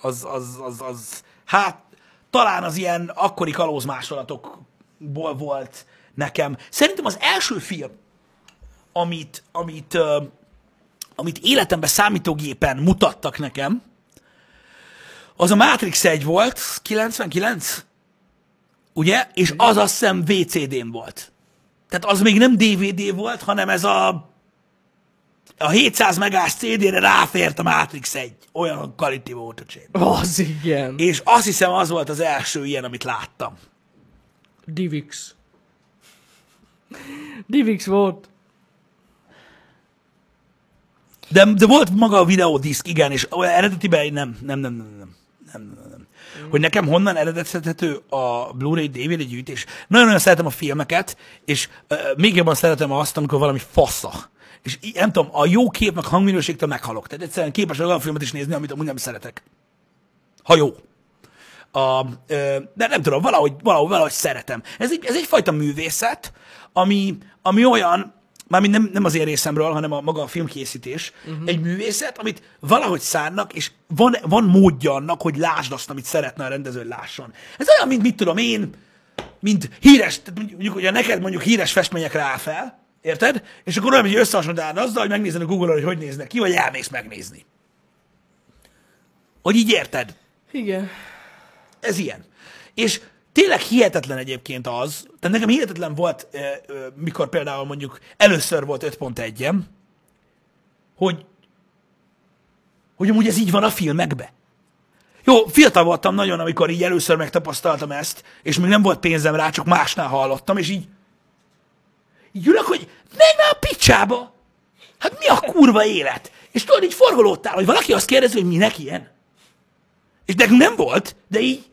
Speaker 1: az, az, az, az, hát talán az ilyen akkori kalózmásolatokból volt nekem. Szerintem az első film, amit, amit, ö, amit életemben számítógépen mutattak nekem, az a Matrix 1 volt, 99, ugye? És az azt hiszem VCD-n volt. Tehát az még nem DVD volt, hanem ez a a 700 megás CD-re ráfért a Matrix 1. Olyan quality volt a csén.
Speaker 2: Az igen.
Speaker 1: És azt hiszem, az volt az első ilyen, amit láttam.
Speaker 2: Divix. Divix volt.
Speaker 1: De, de volt maga a videódiszk, igen, és eredetiben nem, nem, nem, nem, nem, nem, nem, nem. Hogy nekem honnan eredethető a Blu-ray DVD gyűjtés. Nagyon-nagyon szeretem a filmeket, és uh, még jobban szeretem azt, amikor valami fasza. És í- nem tudom, a jó kép meg hangminőségtől meghalok. Tehát egyszerűen képes vagyok olyan filmet is nézni, amit amúgy nem szeretek. Ha jó. A, ö, de nem tudom, valahogy, valahogy, valahogy szeretem. Ez, egy, ez egyfajta művészet, ami, ami olyan, mármint nem, nem az én részemről, hanem a maga a filmkészítés, uh-huh. egy művészet, amit valahogy szárnak, és van, van módja annak, hogy lásd azt, amit szeretne a rendező, lásson. Ez olyan, mint mit tudom én, mint híres, tehát mondjuk, hogy neked mondjuk híres festményekre áll fel, érted? És akkor olyan, hogy összehasonlítál azzal, hogy megnézed a Google-on, hogy hogy néznek ki, vagy elmész megnézni. Hogy így érted?
Speaker 2: Igen.
Speaker 1: Ez ilyen. És tényleg hihetetlen egyébként az, tehát nekem hihetetlen volt, mikor például mondjuk először volt 5.1-em, hogy, hogy amúgy ez így van a filmekbe. Jó, fiatal voltam nagyon, amikor így először megtapasztaltam ezt, és még nem volt pénzem rá, csak másnál hallottam, és így, így ülök, hogy menj már a picsába! Hát mi a kurva élet? És tudod, így forgolódtál, hogy valaki azt kérdezi, hogy minek ilyen? És nekünk nem volt, de így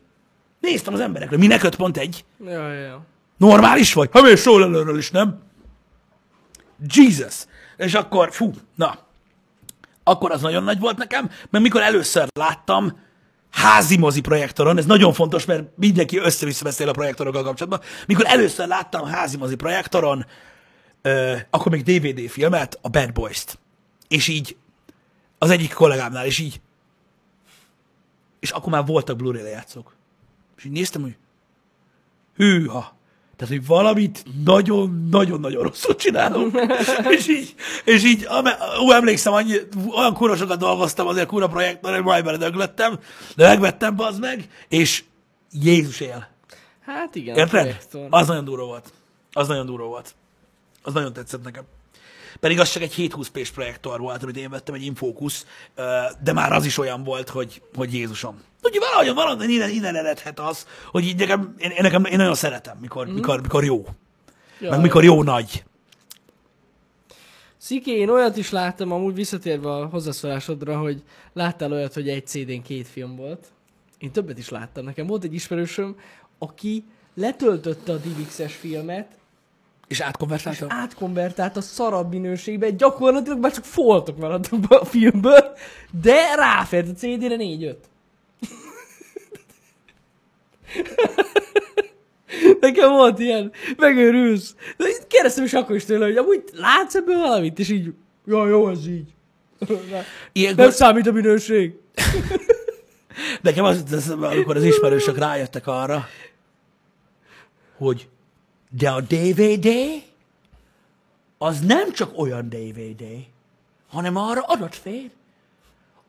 Speaker 1: néztem az emberekre, minek 5.1?
Speaker 2: Ja, ja.
Speaker 1: Normális vagy? Ha még szól előről is, nem? Jesus! És akkor, fú, na, akkor az nagyon nagy volt nekem, mert mikor először láttam házi mozi projektoron, ez nagyon fontos, mert mindenki össze-vissza beszél a projektorokkal kapcsolatban, mikor először láttam házi mozi projektoron, ö, akkor még DVD filmet, a Bad Boys-t. És így az egyik kollégámnál, és így és akkor már voltak Blu-ray lejátszók. És így néztem, hogy hűha. Tehát, hogy valamit nagyon-nagyon-nagyon rosszul csinálunk. és így, és így ó, emlékszem, annyi, olyan kurva sokat dolgoztam azért kurva projektor, hogy majd beledöglettem, de megvettem, az meg, és Jézus él.
Speaker 2: Hát igen.
Speaker 1: Érted? Az nagyon durva volt. Az nagyon durva volt. Az nagyon tetszett nekem. Pedig az csak egy 720 p projektor volt, amit én vettem, egy Infocus, ö, de már az is olyan volt, hogy, hogy Jézusom. Ugye valahogy, valahogy innen, innen eredhet az, hogy így nekem, én, én, nekem, én nagyon szeretem, mikor, mm. mikor, mikor jó.
Speaker 2: Ja,
Speaker 1: Meg mikor jó nagy.
Speaker 2: Sziki, én olyat is láttam, amúgy visszatérve a hozzászólásodra, hogy láttál olyat, hogy egy CD-n két film volt. Én többet is láttam. Nekem volt egy ismerősöm, aki letöltötte a DivX-es filmet,
Speaker 1: És
Speaker 2: és
Speaker 1: átkonvertáltam?
Speaker 2: átkonvertált a szarabb minőségbe, gyakorlatilag már csak foltok maradtak a filmből, de ráfért a CD-re 4-5. Nekem volt ilyen, megőrülsz. De kérdeztem is akkor is tőle, hogy amúgy látsz ebből valamit? És így, ja, jó, ez így. Nem
Speaker 1: Ilyenkor,
Speaker 2: számít a minőség.
Speaker 1: nekem az eszembe, amikor az ismerősök rájöttek arra, hogy de a DVD az nem csak olyan DVD, hanem arra adatfér.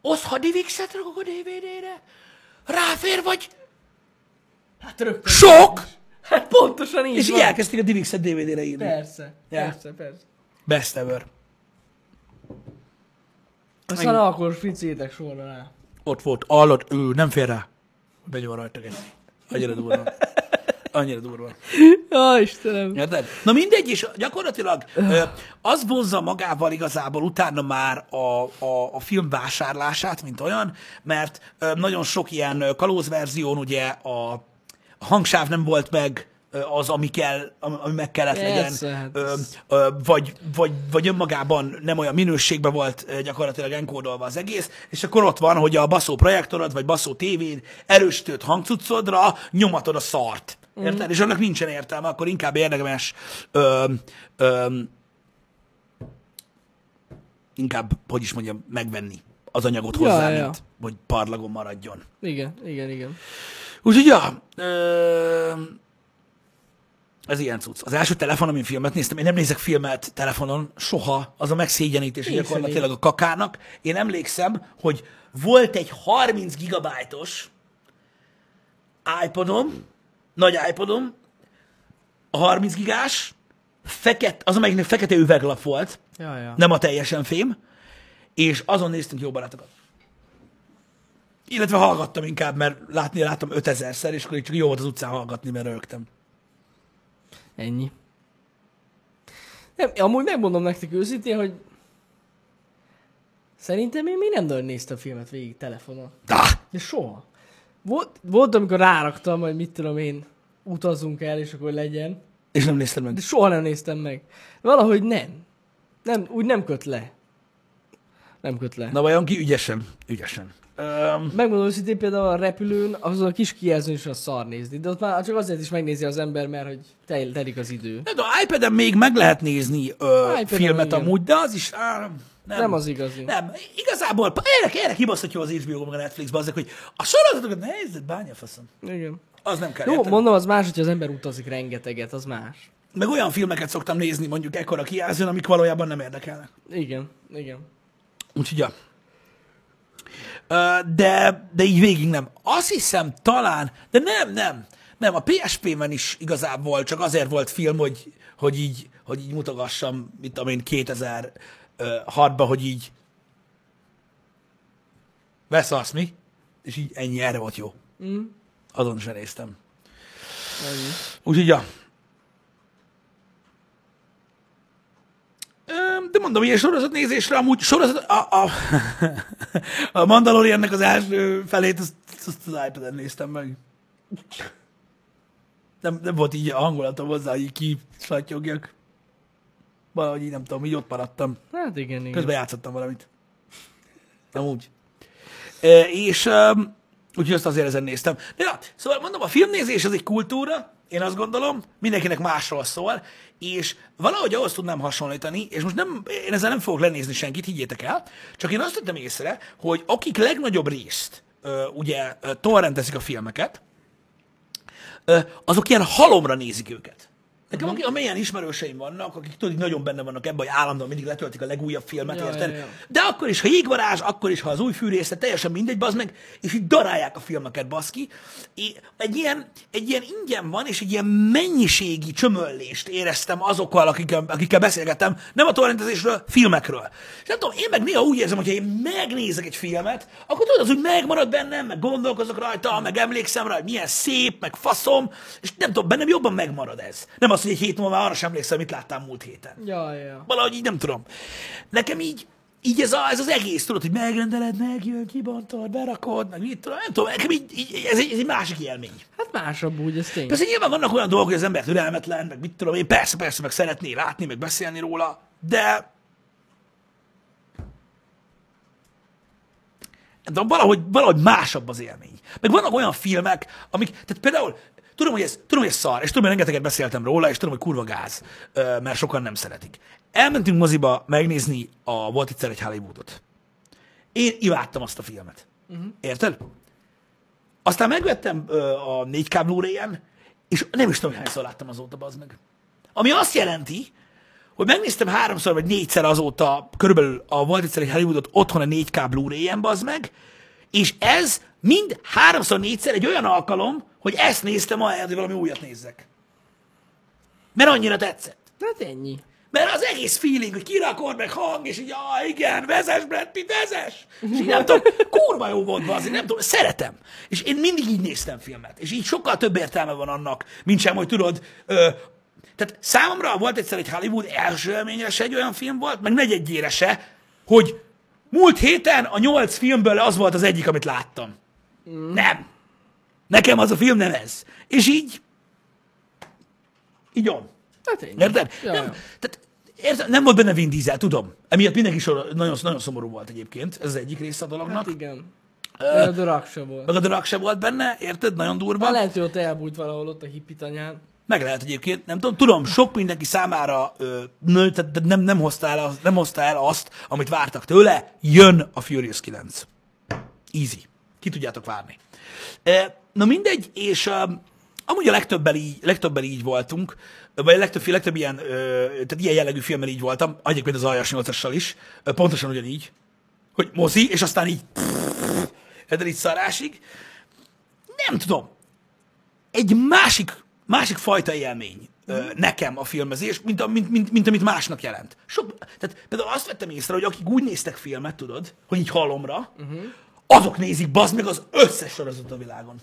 Speaker 1: Osz, ha DivX-et rakok a DVD-re, ráfér vagy
Speaker 2: Hát rögtön.
Speaker 1: sok,
Speaker 2: Hát pontosan így
Speaker 1: és így
Speaker 2: van.
Speaker 1: elkezdték a DivX-et DVD-re írni.
Speaker 2: Persze,
Speaker 1: Ja.
Speaker 2: persze, persze.
Speaker 1: Best ever.
Speaker 2: Aztán akkor fricétek sorra rá.
Speaker 1: Ott volt, hallod, ő nem fér rá. Benyom rajta egy. Annyira durva. Annyira durva.
Speaker 2: Ja, Istenem.
Speaker 1: Érted? Na mindegy, és gyakorlatilag az vonzza magával igazából utána már a, a, a film vásárlását, mint olyan, mert nagyon sok ilyen kalózverzión ugye a, a hangsáv nem volt meg, az, ami, kell, ami meg kellett
Speaker 2: Persze,
Speaker 1: legyen,
Speaker 2: hát
Speaker 1: ö, ö, vagy, vagy, vagy önmagában nem olyan minőségben volt gyakorlatilag enkódolva az egész, és akkor ott van, hogy a baszó projektorod, vagy baszó tévéd erősítőt hangcuccodra nyomatod a szart. Érted? Mm. És annak nincsen értelme, akkor inkább érdemes ö, ö, inkább, hogy is mondjam, megvenni az anyagot
Speaker 2: Ja,
Speaker 1: hozzá,
Speaker 2: ja.
Speaker 1: mint hogy parlagon maradjon.
Speaker 2: Igen, igen, igen.
Speaker 1: Úgyhogy, ja, ö, ez ilyen cucc. Az első telefon, amin filmet néztem, én nem nézek filmet telefonon soha, az a megszégyenítés gyakorlatilag a kakának. Én emlékszem, hogy volt egy 30 gigabájtos iPodom, nagy iPodom, a 30 gigás, fekete, az, amelyiknek fekete üveglap volt,
Speaker 2: Ja, ja.
Speaker 1: nem a teljesen fém, és azon néztünk jó barátokat. Illetve hallgattam inkább, mert látni láttam 5000-szer, és akkor csak jó volt az utcán hallgatni, mert rögtem.
Speaker 2: Ennyi. Nem, amúgy megmondom nektek őszintén, hogy szerintem én még nem nagyon néztem filmet végig telefonon.
Speaker 1: Da!
Speaker 2: De soha. Volt, volt, amikor ráraktam, hogy mit tudom én, utazzunk el, és akkor legyen.
Speaker 1: És nem néztem meg.
Speaker 2: De soha nem néztem meg. Valahogy nem. Nem, úgy nem köt le. Nem köt le.
Speaker 1: Na vajon ki ügyesen? Ügyesen. Um,
Speaker 2: Megmondom őszintén, például a repülőn, az a kis kijelzőn is a szar nézni, de ott már csak azért is megnézi az ember, mert hogy tel, telik az idő.
Speaker 1: de a iPad-en még meg lehet nézni ö, filmet
Speaker 2: igen.
Speaker 1: amúgy, de az is... Á, nem, nem,
Speaker 2: az igazi.
Speaker 1: Nem, igazából erre, erre kibaszhatja az HBO meg a Netflix azok, hogy a sorozatokat nézd, bánja faszom.
Speaker 2: Igen.
Speaker 1: Az nem kell.
Speaker 2: Jó,
Speaker 1: érted?
Speaker 2: mondom, az más, hogyha az ember utazik rengeteget, az más.
Speaker 1: Meg olyan filmeket szoktam nézni, mondjuk ekkora kijelzőn, amik valójában nem érdekelnek.
Speaker 2: Igen, igen.
Speaker 1: Úgyhogy ja. De, de így végig nem. Azt hiszem talán, de nem, nem. Nem, a PSP-ben is igazából csak azért volt film, hogy, hogy, így, hogy így mutogassam, mit tudom én, 2006-ban, hogy így veszasz mi? És így ennyi, erre volt jó.
Speaker 2: Mm.
Speaker 1: Azon sem néztem. Úgyhogy ja. De mondom, ilyen sorozatnézésre amúgy sorozat... A, a, a Mandaloriannek az első felét, azt, azt az iPad-en néztem meg. Nem, nem volt így a hangulatom hozzá, hogy így kisatyogjak. Valahogy így nem tudom, így ott maradtam.
Speaker 2: Hát igen, igen.
Speaker 1: Közben játszottam valamit. Amúgy. E, és um, úgyhogy azt azért ezen néztem. De ja, szóval mondom, a filmnézés az egy kultúra, én azt gondolom, mindenkinek másról szól, és valahogy ahhoz tudnám hasonlítani, és most nem, én ezzel nem fogok lenézni senkit, higgyétek el, csak én azt tettem észre, hogy akik legnagyobb részt ö, ugye torrentezik a filmeket, ö, azok ilyen halomra nézik őket. Nekem uh-huh. amilyen ismerőseim vannak, akik tudod, nagyon benne vannak ebben, hogy állandóan mindig letöltik a legújabb filmet,
Speaker 2: Ja,
Speaker 1: érted?
Speaker 2: ja, ja.
Speaker 1: De akkor is, ha jégvarázs, akkor is, ha az új fűrészet, teljesen mindegy, bazd meg, és így darálják a filmeket, baszki. Egy ilyen, egy ilyen ingyen van, és egy ilyen mennyiségi csömöllést éreztem azokkal, akikkel, akikkel beszélgettem, nem a torrentezésről, filmekről. És nem tudom, én meg néha úgy érzem, hogyha én megnézek egy filmet, akkor tudod, az úgy megmarad bennem, meg gondolkozok rajta, meg emlékszem rá, hogy milyen szép, meg faszom, és nem tudom, bennem jobban megmarad ez. Nem az, hogy egy hét múlva már arra sem emlékszem, mit láttam múlt héten.
Speaker 2: Ja, ja.
Speaker 1: Valahogy így nem tudom. Nekem így, így ez, a, ez az egész, tudod, hogy megrendeled, megjön, kibontod, berakod, meg mit tudom, nem tudom, nekem így, így, ez, egy, ez egy másik élmény.
Speaker 2: Hát másabb úgy, ez tény.
Speaker 1: Persze nyilván vannak olyan dolgok, hogy az ember türelmetlen, meg mit tudom én, persze, persze, meg szeretné látni, meg beszélni róla, de de valahogy, valahogy másabb az élmény. Meg vannak olyan filmek, amik, tehát például, tudom, hogy ez, tudom, hogy ez szar, és tudom, hogy rengeteget beszéltem róla, és tudom, hogy kurva gáz, mert sokan nem szeretik. Elmentünk moziba megnézni a Volt egyszer egy Hollywoodot. Én imádtam azt a filmet. Uh-huh. Érted? Aztán megvettem a 4K Blu-ray-en, és nem is tudom, hányszor láttam azóta, az meg. Ami azt jelenti, hogy megnéztem háromszor vagy négyszer azóta körülbelül a Volt egyszer egy Hollywoodot otthon a 4K Blu-ray-en, bazd meg, és ez mind háromszor, négyszer egy olyan alkalom, hogy ezt néztem ahelyett, hogy valami újat nézzek. Mert annyira tetszett.
Speaker 2: Hát ennyi.
Speaker 1: Mert az egész feeling, hogy kirakod, meg hang, és így, ah, igen, vezes, Brad Pitt, vezes! És így nem tudom, kurva jó volt azért, nem tudom, szeretem. És én mindig így néztem filmet. És így sokkal több értelme van annak, mint sem, hogy tudod, ö, tehát számomra volt egyszer egy Hollywood első élményre se egy olyan film volt, meg negyedjére se, hogy múlt héten a nyolc filmből az volt az egyik, amit láttam. Mm. Nem. Nekem az a film nem ez. És így, így on.
Speaker 2: Hát ennyi.
Speaker 1: Érted?
Speaker 2: Ja,
Speaker 1: nem,
Speaker 2: ja.
Speaker 1: tehát, érted? nem volt benne Vin Diesel, tudom. Emiatt mindenki sor, nagyon, nagyon szomorú volt egyébként. Ez az egyik része a dolognak.
Speaker 2: Hát igen. Uh, The Rock se volt.
Speaker 1: Meg a drag se volt benne, érted? Nagyon durva.
Speaker 2: Ha lehet, hogy ott elbújt valahol ott a hippitanyán.
Speaker 1: Meg lehet egyébként, nem tudom, tudom, sok mindenki számára ö, nő, tehát nem, nem, hozta el, nem hozta el azt, amit vártak tőle, jön a Furious 9. Easy. Ki tudjátok várni. Na mindegy, és amúgy a legtöbbel így, legtöbbel így voltunk, vagy a legtöbb, legtöbb ilyen, tehát ilyen jellegű filmmel így voltam, egyébként az Aljas 8 is, pontosan ugyanígy, hogy mozi, és aztán így, érted, így szarásig. Nem tudom, egy másik, másik fajta élmény ö, nekem a filmezés, mint, a, mint, mint, mint amit másnak jelent. Sok, tehát például azt vettem észre, hogy akik úgy néztek filmet, tudod, hogy így halomra, uh-huh. Azok nézik, bazd meg az összes sorozat a világon.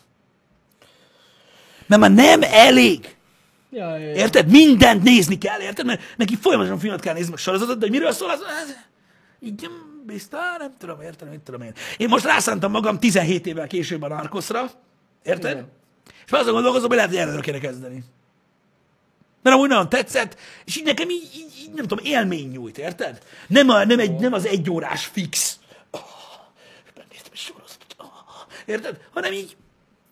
Speaker 1: Mert már nem elég.
Speaker 2: Ja, ja, ja.
Speaker 1: Érted? Mindent nézni kell, érted? Mert neki folyamatosan filmet kell nézni, meg sorozatot, de hogy miről szól az? ez- Így mm, biztos, nem tudom, érted, mit tudom én. Én most rászántam magam 17 évvel később a Narcosra, érted?
Speaker 2: Igen.
Speaker 1: És már azon gondolkozom, hogy lehet, hogy előre kéne kezdeni. Mert amúgy nagyon tetszett, és így nekem így, így, így nem tudom, élmény nyújt, érted? Nem, a, nem, egy, nem az egy órás fix. Oh, megnéztem egy sorozatot. Oh, érted? Hanem így,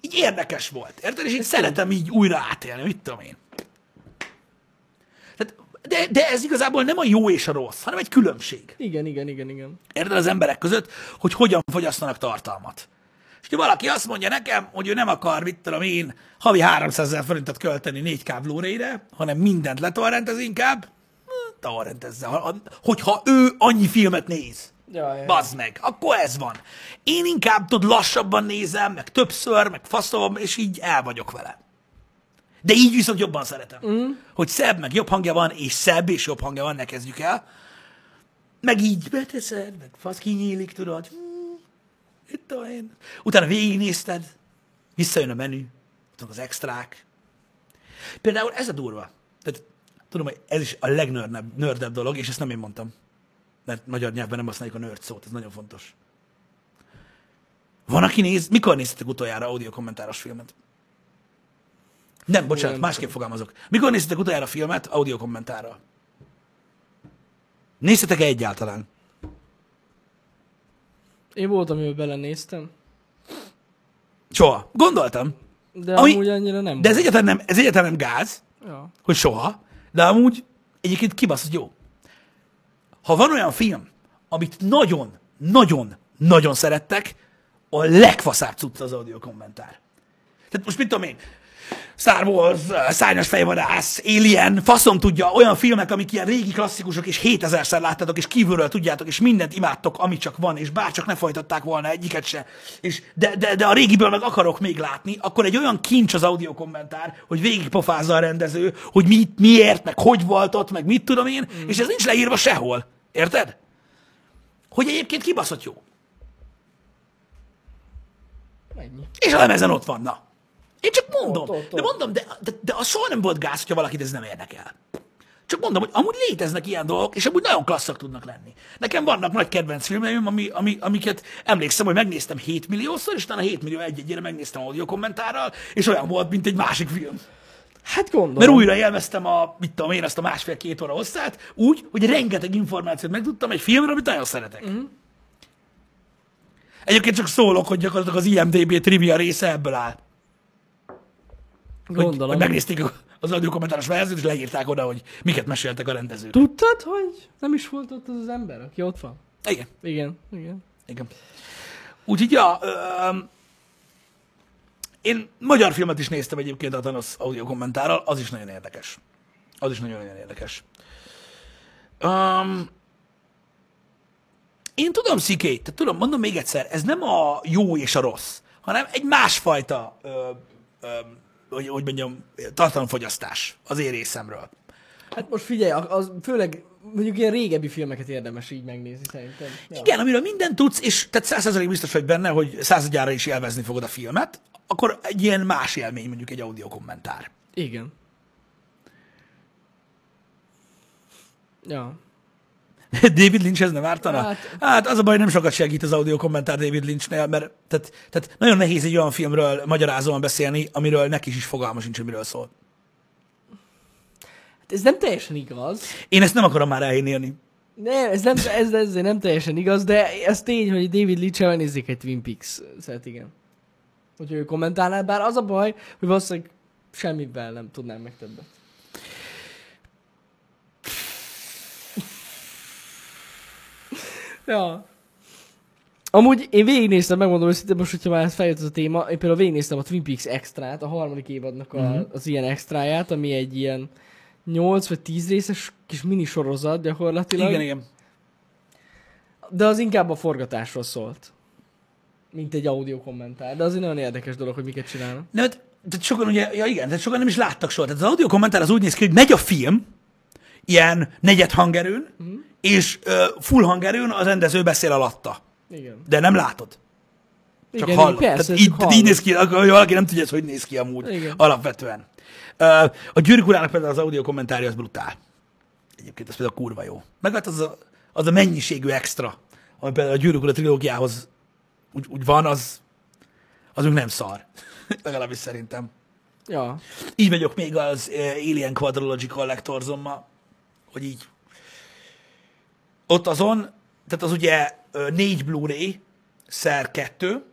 Speaker 1: így érdekes volt, érted? És így szeretem így újra átélni, mit tudom én. Tehát, de, de ez igazából nem a jó és a rossz, hanem egy különbség.
Speaker 2: Igen, igen, igen, igen.
Speaker 1: Érted az emberek között, hogy hogyan fogyasztanak tartalmat. És ha valaki azt mondja nekem, hogy ő nem akar, mit tudom én, havi 300 ezer forintot költeni 4K Blu-ray-re, hanem mindent letorrentez inkább, hm, torrentezze. Ha- Hogyha ő annyi filmet néz,
Speaker 2: Ja, ja.
Speaker 1: bazd meg, akkor ez van. Én inkább tud lassabban nézem, meg többször, meg faszom, és így el vagyok vele. De így viszont jobban szeretem. Mm. Hogy szebb, meg jobb hangja van, és szebb és jobb hangja van, ne kezdjük el. Meg így beteszed, meg fasz kinyílik, tudod. Hmm, Itt tudom én. Utána végignézted, visszajön a menü, az extrák. Például ez a durva. Tehát, tudom, hogy ez is a legnördebb nördebb dolog, és ezt nem én mondtam. Mert magyar nyelvben nem használjuk a nerd szót, ez nagyon fontos. Van, aki néz... Mikor néztetek utoljára audio kommentáros filmet? Nem, bocsánat,
Speaker 2: nem
Speaker 1: másképp fogalmazok. Mikor néztetek utoljára filmet audio kommentárral? Néztetek-e egyáltalán?
Speaker 2: Én voltam, amiben belenéztem,
Speaker 1: Soha. Gondoltam.
Speaker 2: de
Speaker 1: Ami-
Speaker 2: amúgy annyira nem
Speaker 1: De ez egyáltalán nem, ez egyáltalán nem gáz,
Speaker 2: Ja.
Speaker 1: hogy soha, de amúgy egyébként kibaszott jó. Ha van olyan film, amit nagyon, nagyon, nagyon szerettek, a legfaszább cucc az audio kommentár. Tehát most mit tudom én, Star Wars, uh, Szárnyas fejvadász, Alien, faszom tudja, olyan filmek, amik ilyen régi klasszikusok, és 7000-szer láttatok, és kívülről tudjátok, és mindent imádtok, ami csak van, és bárcsak ne folytatták volna egyiket se, és de, de, de a régiből meg akarok még látni, akkor egy olyan kincs az audio kommentár, hogy végigpofázza a rendező, hogy mi, miért, meg hogy volt ott, meg mit tudom én, mm. és ez nincs leírva sehol. Érted? Hogy egyébként kibaszott jó.
Speaker 2: Ennyi.
Speaker 1: És a lemezen ott van, na. Én csak mondom.
Speaker 2: Ott, ott,
Speaker 1: De
Speaker 2: ott.
Speaker 1: mondom, de, de, de az soha nem volt gáz, hogyha valakit ez nem érdekel. Csak mondom, hogy amúgy léteznek ilyen dolgok, és amúgy nagyon klasszak tudnak lenni. Nekem vannak nagy kedvenc filmeim, ami, ami, amiket emlékszem, hogy megnéztem 7 milliószor, és utána 7 millió egy-egyére megnéztem audio kommentárral, és olyan volt, mint egy másik film.
Speaker 2: Hát gondolom.
Speaker 1: Mert újra élveztem a, mit tudom én, azt a másfél-két óra hosszát, úgy, hogy rengeteg információt megtudtam egy filmről, amit nagyon szeretek. Mm. Egyébként csak szólok, hogy gyakorlatilag az IMDB trivia része ebből áll.
Speaker 2: Gondolom.
Speaker 1: hogy megnézték az audio kommentáros verziót, és leírták oda, hogy miket meséltek a rendezők.
Speaker 2: Tudtad, hogy nem is volt ott az az ember, aki ott van?
Speaker 1: Igen,
Speaker 2: Igen, igen.
Speaker 1: igen. Úgyhogy, ja, öm, én magyar filmet is néztem egyébként a Thanos audio kommentárral, az is nagyon érdekes. Az is nagyon-nagyon érdekes. Um, én tudom, Sziké, tehát tudom, mondom még egyszer, ez nem a jó és a rossz, hanem egy másfajta, ö, ö, hogy, hogy mondjam, tartalomfogyasztás az én részemről.
Speaker 2: Hát most figyelj, az főleg mondjuk ilyen régebbi filmeket érdemes így megnézni szerintem. Ja.
Speaker 1: Igen, amiről mindent tudsz, és tehát százszerzalék biztos vagy benne, hogy századjára is élvezni fogod a filmet, akkor egy ilyen más élmény, mondjuk egy audio kommentár.
Speaker 2: Igen. Ja.
Speaker 1: David Lynch ez nem ártana? Hát,
Speaker 2: Hát-
Speaker 1: az a baj, nem sokat segít az audio kommentár David Lynchnél, mert tehát, tehát nagyon nehéz egy olyan filmről magyarázóan beszélni, amiről neki is fogalma sincs, hogy miről szól.
Speaker 2: Hát ez nem teljesen igaz.
Speaker 1: Én ezt nem akarom már elhinni.
Speaker 2: Nem, ez nem, ez, ez nem teljesen igaz, de ez tény, hogy David Lynch-el nézzék egy Twin Peaks szeret, igen. Hogy ő kommentálná, bár az a baj, hogy valószínűleg semmivel nem tudnám meg többet. Ja. Amúgy én végignéztem, megmondom őszintén, most, hogyha már feljött ez a téma, én például végignéztem a Twin Peaks extrát, a harmadik évadnak a, uh-huh. az ilyen extráját, ami egy ilyen 8 vagy 10 részes kis mini sorozat gyakorlatilag.
Speaker 1: Igen, igen.
Speaker 2: De az inkább a forgatásról szólt. Mint egy audio kommentár. De az egy nagyon érdekes dolog, hogy miket csinálnak.
Speaker 1: Nem, hát, tehát sokan ugye, ja igen, tehát sokan nem is láttak soha. Tehát az audio kommentár az úgy néz ki, hogy megy a film, ilyen negyed hangerőn, uh-huh. és uh, full hangerőn a rendező beszél alatta.
Speaker 2: Igen.
Speaker 1: De nem látod. Csak
Speaker 2: Igen,
Speaker 1: hallod.
Speaker 2: persze,
Speaker 1: Tehát így,
Speaker 2: hallod.
Speaker 1: így néz ki, akkor valaki nem tudja, ez hogy néz ki amúgy
Speaker 2: Igen.
Speaker 1: alapvetően. A Gyűrűk urának például az audio kommentárja az brutál. Egyébként az például kurva jó. Meg hát az a, az a mennyiségű extra, ami például a Gyűrűk ura trilógiához úgy, úgy van, az, az még nem szar. Legalábbis szerintem.
Speaker 2: Ja.
Speaker 1: Így vagyok még az Alien Quadrology Collectorzommal, hogy így ott azon, tehát az ugye négy Blu-ray szer kettő,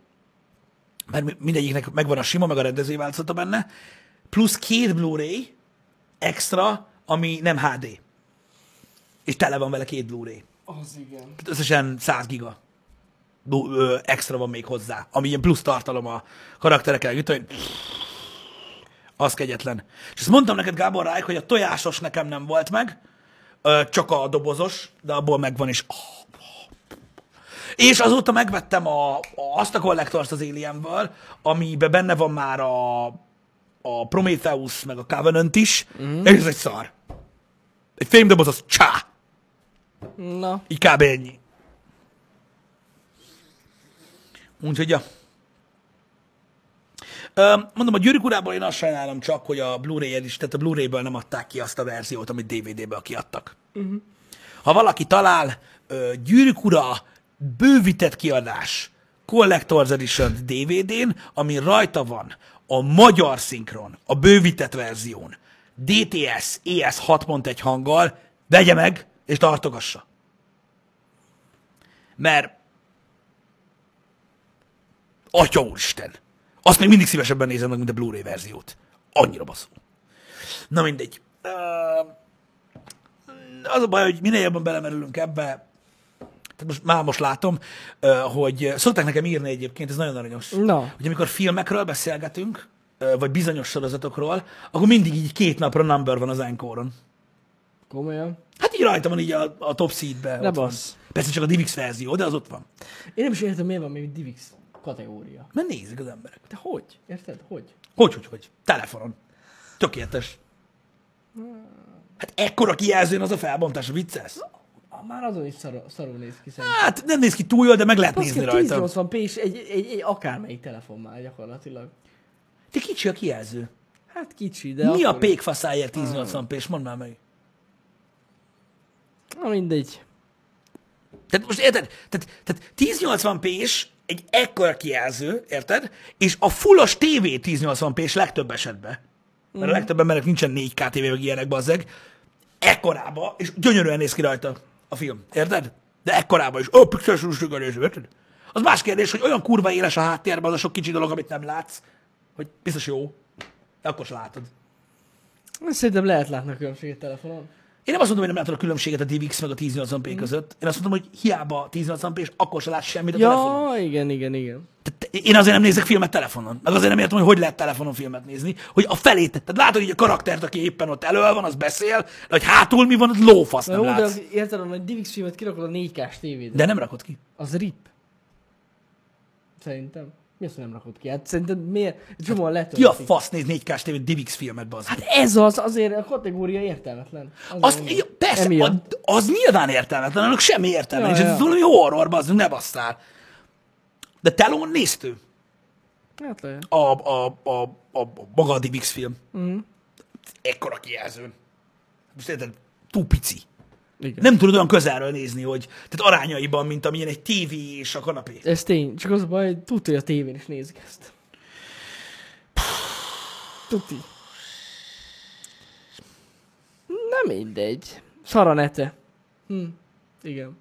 Speaker 1: mert mi- mindegyiknek megvan a sima, meg a rendezői változata benne, plusz két Blu-ray extra, ami nem HD. És tele van vele két Blu-ray.
Speaker 2: Az igen.
Speaker 1: Tehát összesen 100 giga extra van még hozzá, ami ilyen plusz tartalom a karakterekkel együtt, hogy az kegyetlen. És ezt mondtam neked, Gábor Rájk, hogy a tojásos nekem nem volt meg, csak a dobozos, de abból megvan is. És azóta megvettem a, a, azt a kollektort az Alienből, amiben benne van már a, a Prometheus, meg a Covenant is, mm. és ez egy szar. Egy fémdoboz az csá!
Speaker 2: Na,
Speaker 1: Így kb. ennyi. Úgyhogy, ja. Mondom, a Gyűrűk urából én azt sajnálom csak, hogy a Blu-ray is, tehát a Blu-ray-ből nem adták ki azt a verziót, amit DVD-ből kiadtak. Uh-huh. Ha valaki talál Gyűrűk ura bővített kiadás Collector's Edition DVD-n, ami rajta van a magyar szinkron, a bővített verzión, DTS ES 6.1 hanggal, vegye meg, és tartogassa. Mert Atya úristen! Azt még mindig szívesebben nézem meg, mint a Blu-ray verziót. Annyira baszó. Na mindegy. Az a baj, hogy minél jobban belemerülünk ebbe, tehát most, már most látom, hogy szokták nekem írni egyébként, ez nagyon aranyos,
Speaker 2: Na.
Speaker 1: hogy amikor filmekről beszélgetünk, vagy bizonyos sorozatokról, akkor mindig így két napra number van az Encore-on.
Speaker 2: komolyan.
Speaker 1: Hát így rajta van így a, a top seed-be.
Speaker 2: Ne bassz.
Speaker 1: Persze csak a DivX verzió, de az ott van.
Speaker 2: Én nem is értem, miért van még Divix kategória.
Speaker 1: Mert nézik az emberek.
Speaker 2: De hogy? Érted? Hogy?
Speaker 1: Hogy, hogy, hogy? Telefonon. Tökéletes. Hát ekkora kijelzőn az a felbontás, vicces.
Speaker 2: Már azon is szarul, szarul néz ki szerintem.
Speaker 1: Hát nem néz ki túl jól, de meg lehet nézni
Speaker 2: Baszki,
Speaker 1: rajta.
Speaker 2: 1080p és egy, egy, egy, akármelyik telefon már gyakorlatilag.
Speaker 1: De kicsi a kijelző.
Speaker 2: Hát kicsi, de
Speaker 1: Mi a
Speaker 2: akkor-
Speaker 1: pékfaszáért 1080p, és mondd már meg.
Speaker 2: Na mindegy.
Speaker 1: Tehát most érted? Tehát, tehát 1080p-s egy ekkora kijelző, érted? És a fullos TV 1080p-s legtöbb esetben. Mert a legtöbb embernek nincsen 4K TV, meg ilyenek, bazzeg. Ekkorába, és gyönyörűen néz ki rajta a film, érted? De ekkorába is. Ó, pixeles érted? Az más kérdés, hogy olyan kurva éles a háttérben az a sok kicsi dolog, amit nem látsz, hogy biztos jó. De akkor se látod.
Speaker 2: Szerintem lehet látni a különbséget telefonon.
Speaker 1: Én nem azt mondom, hogy nem látod a különbséget a DivX meg a 1080p között. Én azt mondom, hogy hiába 1080p, és akkor se látsz semmit a telefonon.
Speaker 2: Ja, igen, igen, igen.
Speaker 1: Tehát én azért nem nézek filmet telefonon. Meg azért nem értem, hogy hogy lehet telefonon filmet nézni. Hogy a felét, tehát látod hogy a karaktert, aki éppen ott elő van, az beszél, de hogy hátul mi van, az lófasz
Speaker 2: Na
Speaker 1: nem
Speaker 2: jó, de
Speaker 1: látsz.
Speaker 2: az, érted, hogy DivX filmet kirakod a 4K-s tévédre.
Speaker 1: De nem rakod ki.
Speaker 2: Az rip. Szerintem. Mi azt, nem rakod ki? Hát szerintem miért? Csomóan letöltik.
Speaker 1: Ki a fasz néz 4K-s tévét DivX filmet, bazd?
Speaker 2: Hát ez az, azért a kategória értelmetlen. Azért
Speaker 1: Azt, ja, persze,
Speaker 2: Emiatt.
Speaker 1: a, az nyilván értelmetlen, annak semmi értelme.
Speaker 2: Ja,
Speaker 1: és
Speaker 2: ja.
Speaker 1: ez valami horror, bazd, ne basztál. De Telon néztő
Speaker 2: Hát lehet.
Speaker 1: a, a, a, a, a maga a DivX film. Mm. Ekkora kijelzőn. Most érted, túl pici.
Speaker 2: Igen.
Speaker 1: Nem tudod olyan közelről nézni, hogy tehát arányaiban, mint amilyen egy tévé és a kanapé.
Speaker 2: Ez tény. Csak az a baj, hogy tudja, hogy a tévén is nézik ezt. Tuti. Nem mindegy. Szara nete. Hm. Igen.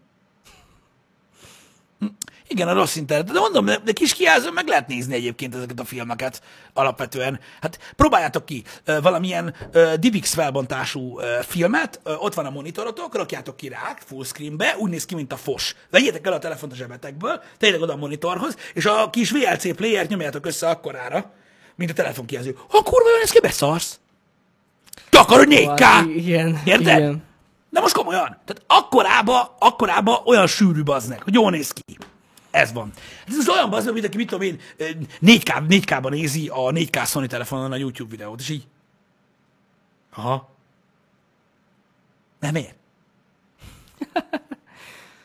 Speaker 1: Igen, a rossz internet. De mondom, de kis kijelzőn meg lehet nézni egyébként ezeket a filmeket alapvetően. Hát próbáljátok ki valamilyen DivX felbontású filmet, ott van a monitorotok, rakjátok ki rá, full screenbe, úgy néz ki, mint a fos. Vegyétek el a telefont a zsebetekből, tegyétek oda a monitorhoz, és a kis VLC playert nyomjátok össze akkorára, mint a telefonkijelző. Ha kurva jól néz ki, beszarsz. Te akarod 4K?
Speaker 2: Hát, igen.
Speaker 1: Érted?
Speaker 2: Igen.
Speaker 1: De most komolyan. Tehát akkorába, akkorába olyan sűrű baznek, hogy jól néz ki. Ez van. Ez az olyan bazd, mint aki, mit tudom én, 4K, 4K-ban nézi a 4K Sony telefonon a YouTube videót, és így... Aha. Nem miért?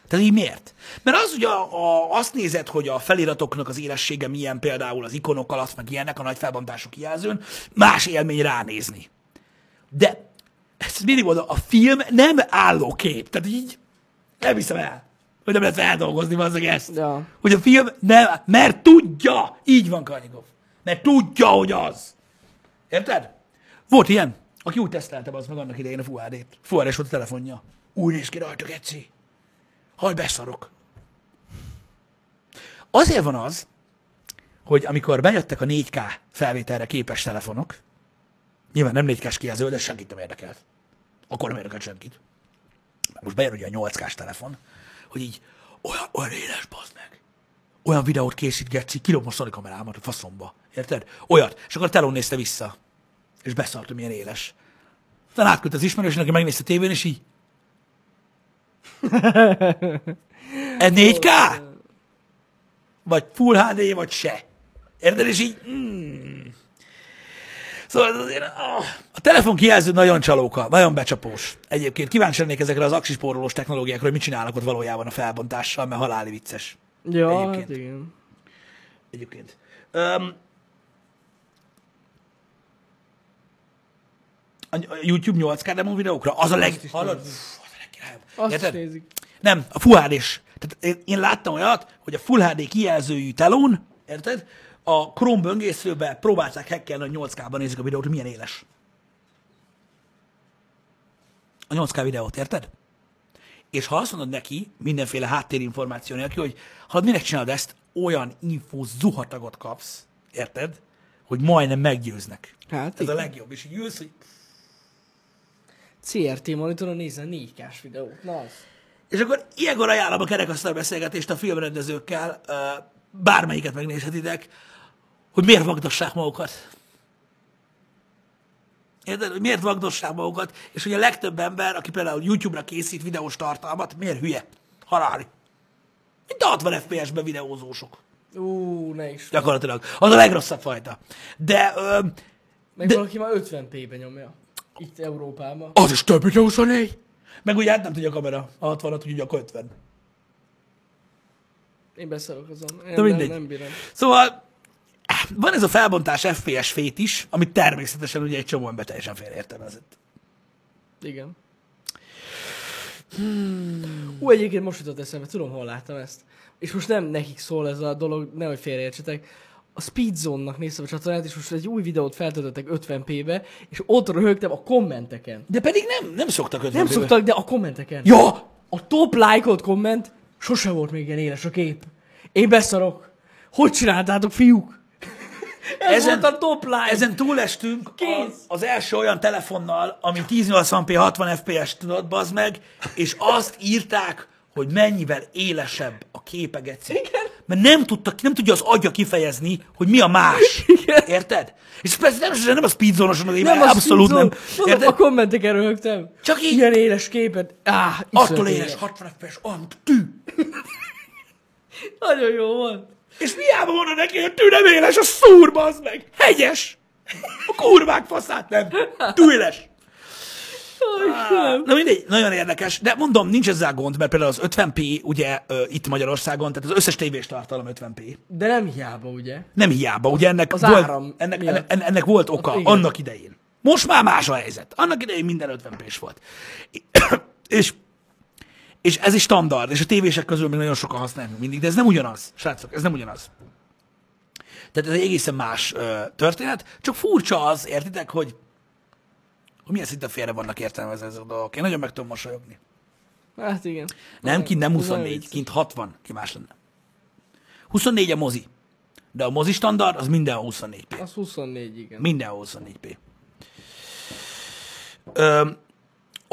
Speaker 1: Tehát így miért? Mert az ugye a, a, azt nézed, hogy a feliratoknak az élessége milyen például az ikonok alatt, meg ilyenek a nagy felbontású kijelzőn, más élmény ránézni. De ezt mindig mondom, a film nem álló kép. Tehát így nem hiszem el, hogy nem lehet feldolgozni azzal ezt.
Speaker 2: Ja.
Speaker 1: Hogy a film nem, mert tudja, így van Karnyikov, mert tudja, hogy az. Érted? Volt ilyen, aki úgy tesztelte az meg annak idején a FUHD-t. FUHD-es volt a telefonja. Úgy néz ki rajta, geci. Haj, beszarok. Azért van az, hogy amikor bejöttek a 4K felvételre képes telefonok, nyilván nem 4K-s kijelző, de senkit nem érdekelt. Akkor nem érdekelt senkit. Most bejön ugye a 8K-s telefon, hogy így olyan, olyan éles, bazd meg. Olyan videót készít, Geci, kilom a Sony kamerámat a faszomba. Érted? Olyat. És akkor a telón nézte vissza. És beszart, hogy milyen éles. Aztán átküldte az ismerősnek, aki megnézte tévén, és így. Ez 4K? Vagy Full HD, vagy se. Érted? És így... Mm. Szóval azért, ah, a telefon kijelző nagyon csalóka, nagyon becsapós. Egyébként kíváncsi lennék ezekre az aksispórolós technológiákra, hogy mit csinálnak ott valójában a felbontással, mert haláli vicces.
Speaker 2: Ja,
Speaker 1: Egyébként.
Speaker 2: hát igen.
Speaker 1: Egyébként. Um, a YouTube 8K demo videókra, az a leg... Hallod? az a.
Speaker 2: Azt
Speaker 1: Érted?
Speaker 2: nézik.
Speaker 1: Nem, a Full HD-s. Tehát én- én láttam olyat, hogy a Full HD kijelzőjű telón, érted? A Chrome böngészőbe próbálták hackelni, hogy 8K-ban nézik a videót, hogy milyen éles. A 8K videót, érted? És ha azt mondod neki, mindenféle háttérinformáció nélkül, hogy ha minek csinálod ezt, olyan info zuhatagot kapsz, érted? Hogy majdnem meggyőznek.
Speaker 2: Hát
Speaker 1: Ez a
Speaker 2: igen.
Speaker 1: legjobb. És így ülsz, hogy
Speaker 2: CRT monitoron nézzen 4K-s videót. Na az.
Speaker 1: És akkor ilyenkor ajánlom a kerekasztal beszélgetést a filmrendezőkkel, bármelyiket megnézhetitek, hogy miért vagdossák magukat. Érted? Hogy miért vagdossák magukat, és hogy a legtöbb ember, aki például YouTube-ra készít videós tartalmat, miért hülye? Haláli. Mint a 60 FPS-ben videózósok.
Speaker 2: Ú, ne is.
Speaker 1: Gyakorlatilag. Az a legrosszabb fajta. De ö,
Speaker 2: Meg
Speaker 1: de-
Speaker 2: valaki már 50p-ben nyomja. Itt Európában.
Speaker 1: az is több, mint a 24. Meg ugye hát nem tudja a kamera, a 60-at, hogy ugye a 50.
Speaker 2: Én beszarok azon. Én
Speaker 1: De
Speaker 2: nem, nem bírom.
Speaker 1: Szóval van ez a felbontás FPS fét is, amit természetesen ugye egy csomó ember teljesen félreértelmezett.
Speaker 2: Igen. Hmm. Ú, egyébként most jutott eszembe, tudom, hol láttam ezt. És most nem nekik szól ez a dolog, nehogy félreértsetek. A Speedzone-nak néztem a csatornát, és most egy új videót feltöltöttek 50p-be, és ott röhögtem a kommenteken.
Speaker 1: De pedig nem, nem szoktak ötven
Speaker 2: Nem
Speaker 1: éve.
Speaker 2: szoktak, de a kommenteken.
Speaker 1: Ja!
Speaker 2: A top like komment, sose volt még ilyen éles a kép. Én beszarok. Hogy csináltátok, fiúk? Ez
Speaker 1: Ezen-
Speaker 2: volt a top like.
Speaker 1: Ezen túlestünk
Speaker 2: Kész.
Speaker 1: az, az első olyan telefonnal, ami 1080p 60 fps tudott, bazd meg, és azt írták, hogy mennyivel élesebb a képe, geci.
Speaker 2: Igen.
Speaker 1: Mert nem, tudta, nem tudja az agya kifejezni, hogy mi a más.
Speaker 2: Igen.
Speaker 1: Érted? És persze nem, nem a speedzone-oson, az
Speaker 2: Nem
Speaker 1: abszolút nem.
Speaker 2: Mondom, a kommenteken röhögtem.
Speaker 1: Csak így-
Speaker 2: Ilyen éles képet. Áh,
Speaker 1: Attól
Speaker 2: iszonyat
Speaker 1: éles, 60 fps, olyan tű.
Speaker 2: Nagyon jó volt.
Speaker 1: És miába mondod neki, hogy a tű nem éles, a szúr, bazd meg. Hegyes. A kurvák faszát nem. Tűéles. Na mindegy, nagyon érdekes, de mondom, nincs ezzel gond, mert például az 50p, ugye itt Magyarországon, tehát az összes tévés tartalom 50p.
Speaker 2: De nem hiába, ugye?
Speaker 1: Nem hiába, ugye ennek,
Speaker 2: Az
Speaker 1: volt,
Speaker 2: áram
Speaker 1: ennek,
Speaker 2: miatt.
Speaker 1: ennek, ennek, volt oka
Speaker 2: igen.
Speaker 1: annak idején. Most már más a helyzet. Annak idején minden 50 p volt. és, és ez is standard, és a tévések közül még nagyon sokan használják mindig, de ez nem ugyanaz, srácok, ez nem ugyanaz. Tehát ez egy egészen más ö, történet, csak furcsa az, értitek, hogy, hogy milyen szinte félre vannak értelmezve ezek a dolgok. Én nagyon meg tudom mosolyogni.
Speaker 2: Hát igen.
Speaker 1: Nem, kint nem
Speaker 2: Ez nagyon
Speaker 1: 24,
Speaker 2: vicces.
Speaker 1: kint 60, ki más lenne. 24 a mozi. De a mozi standard az minden 24p.
Speaker 2: Az 24, igen.
Speaker 1: Minden 24p. Ö,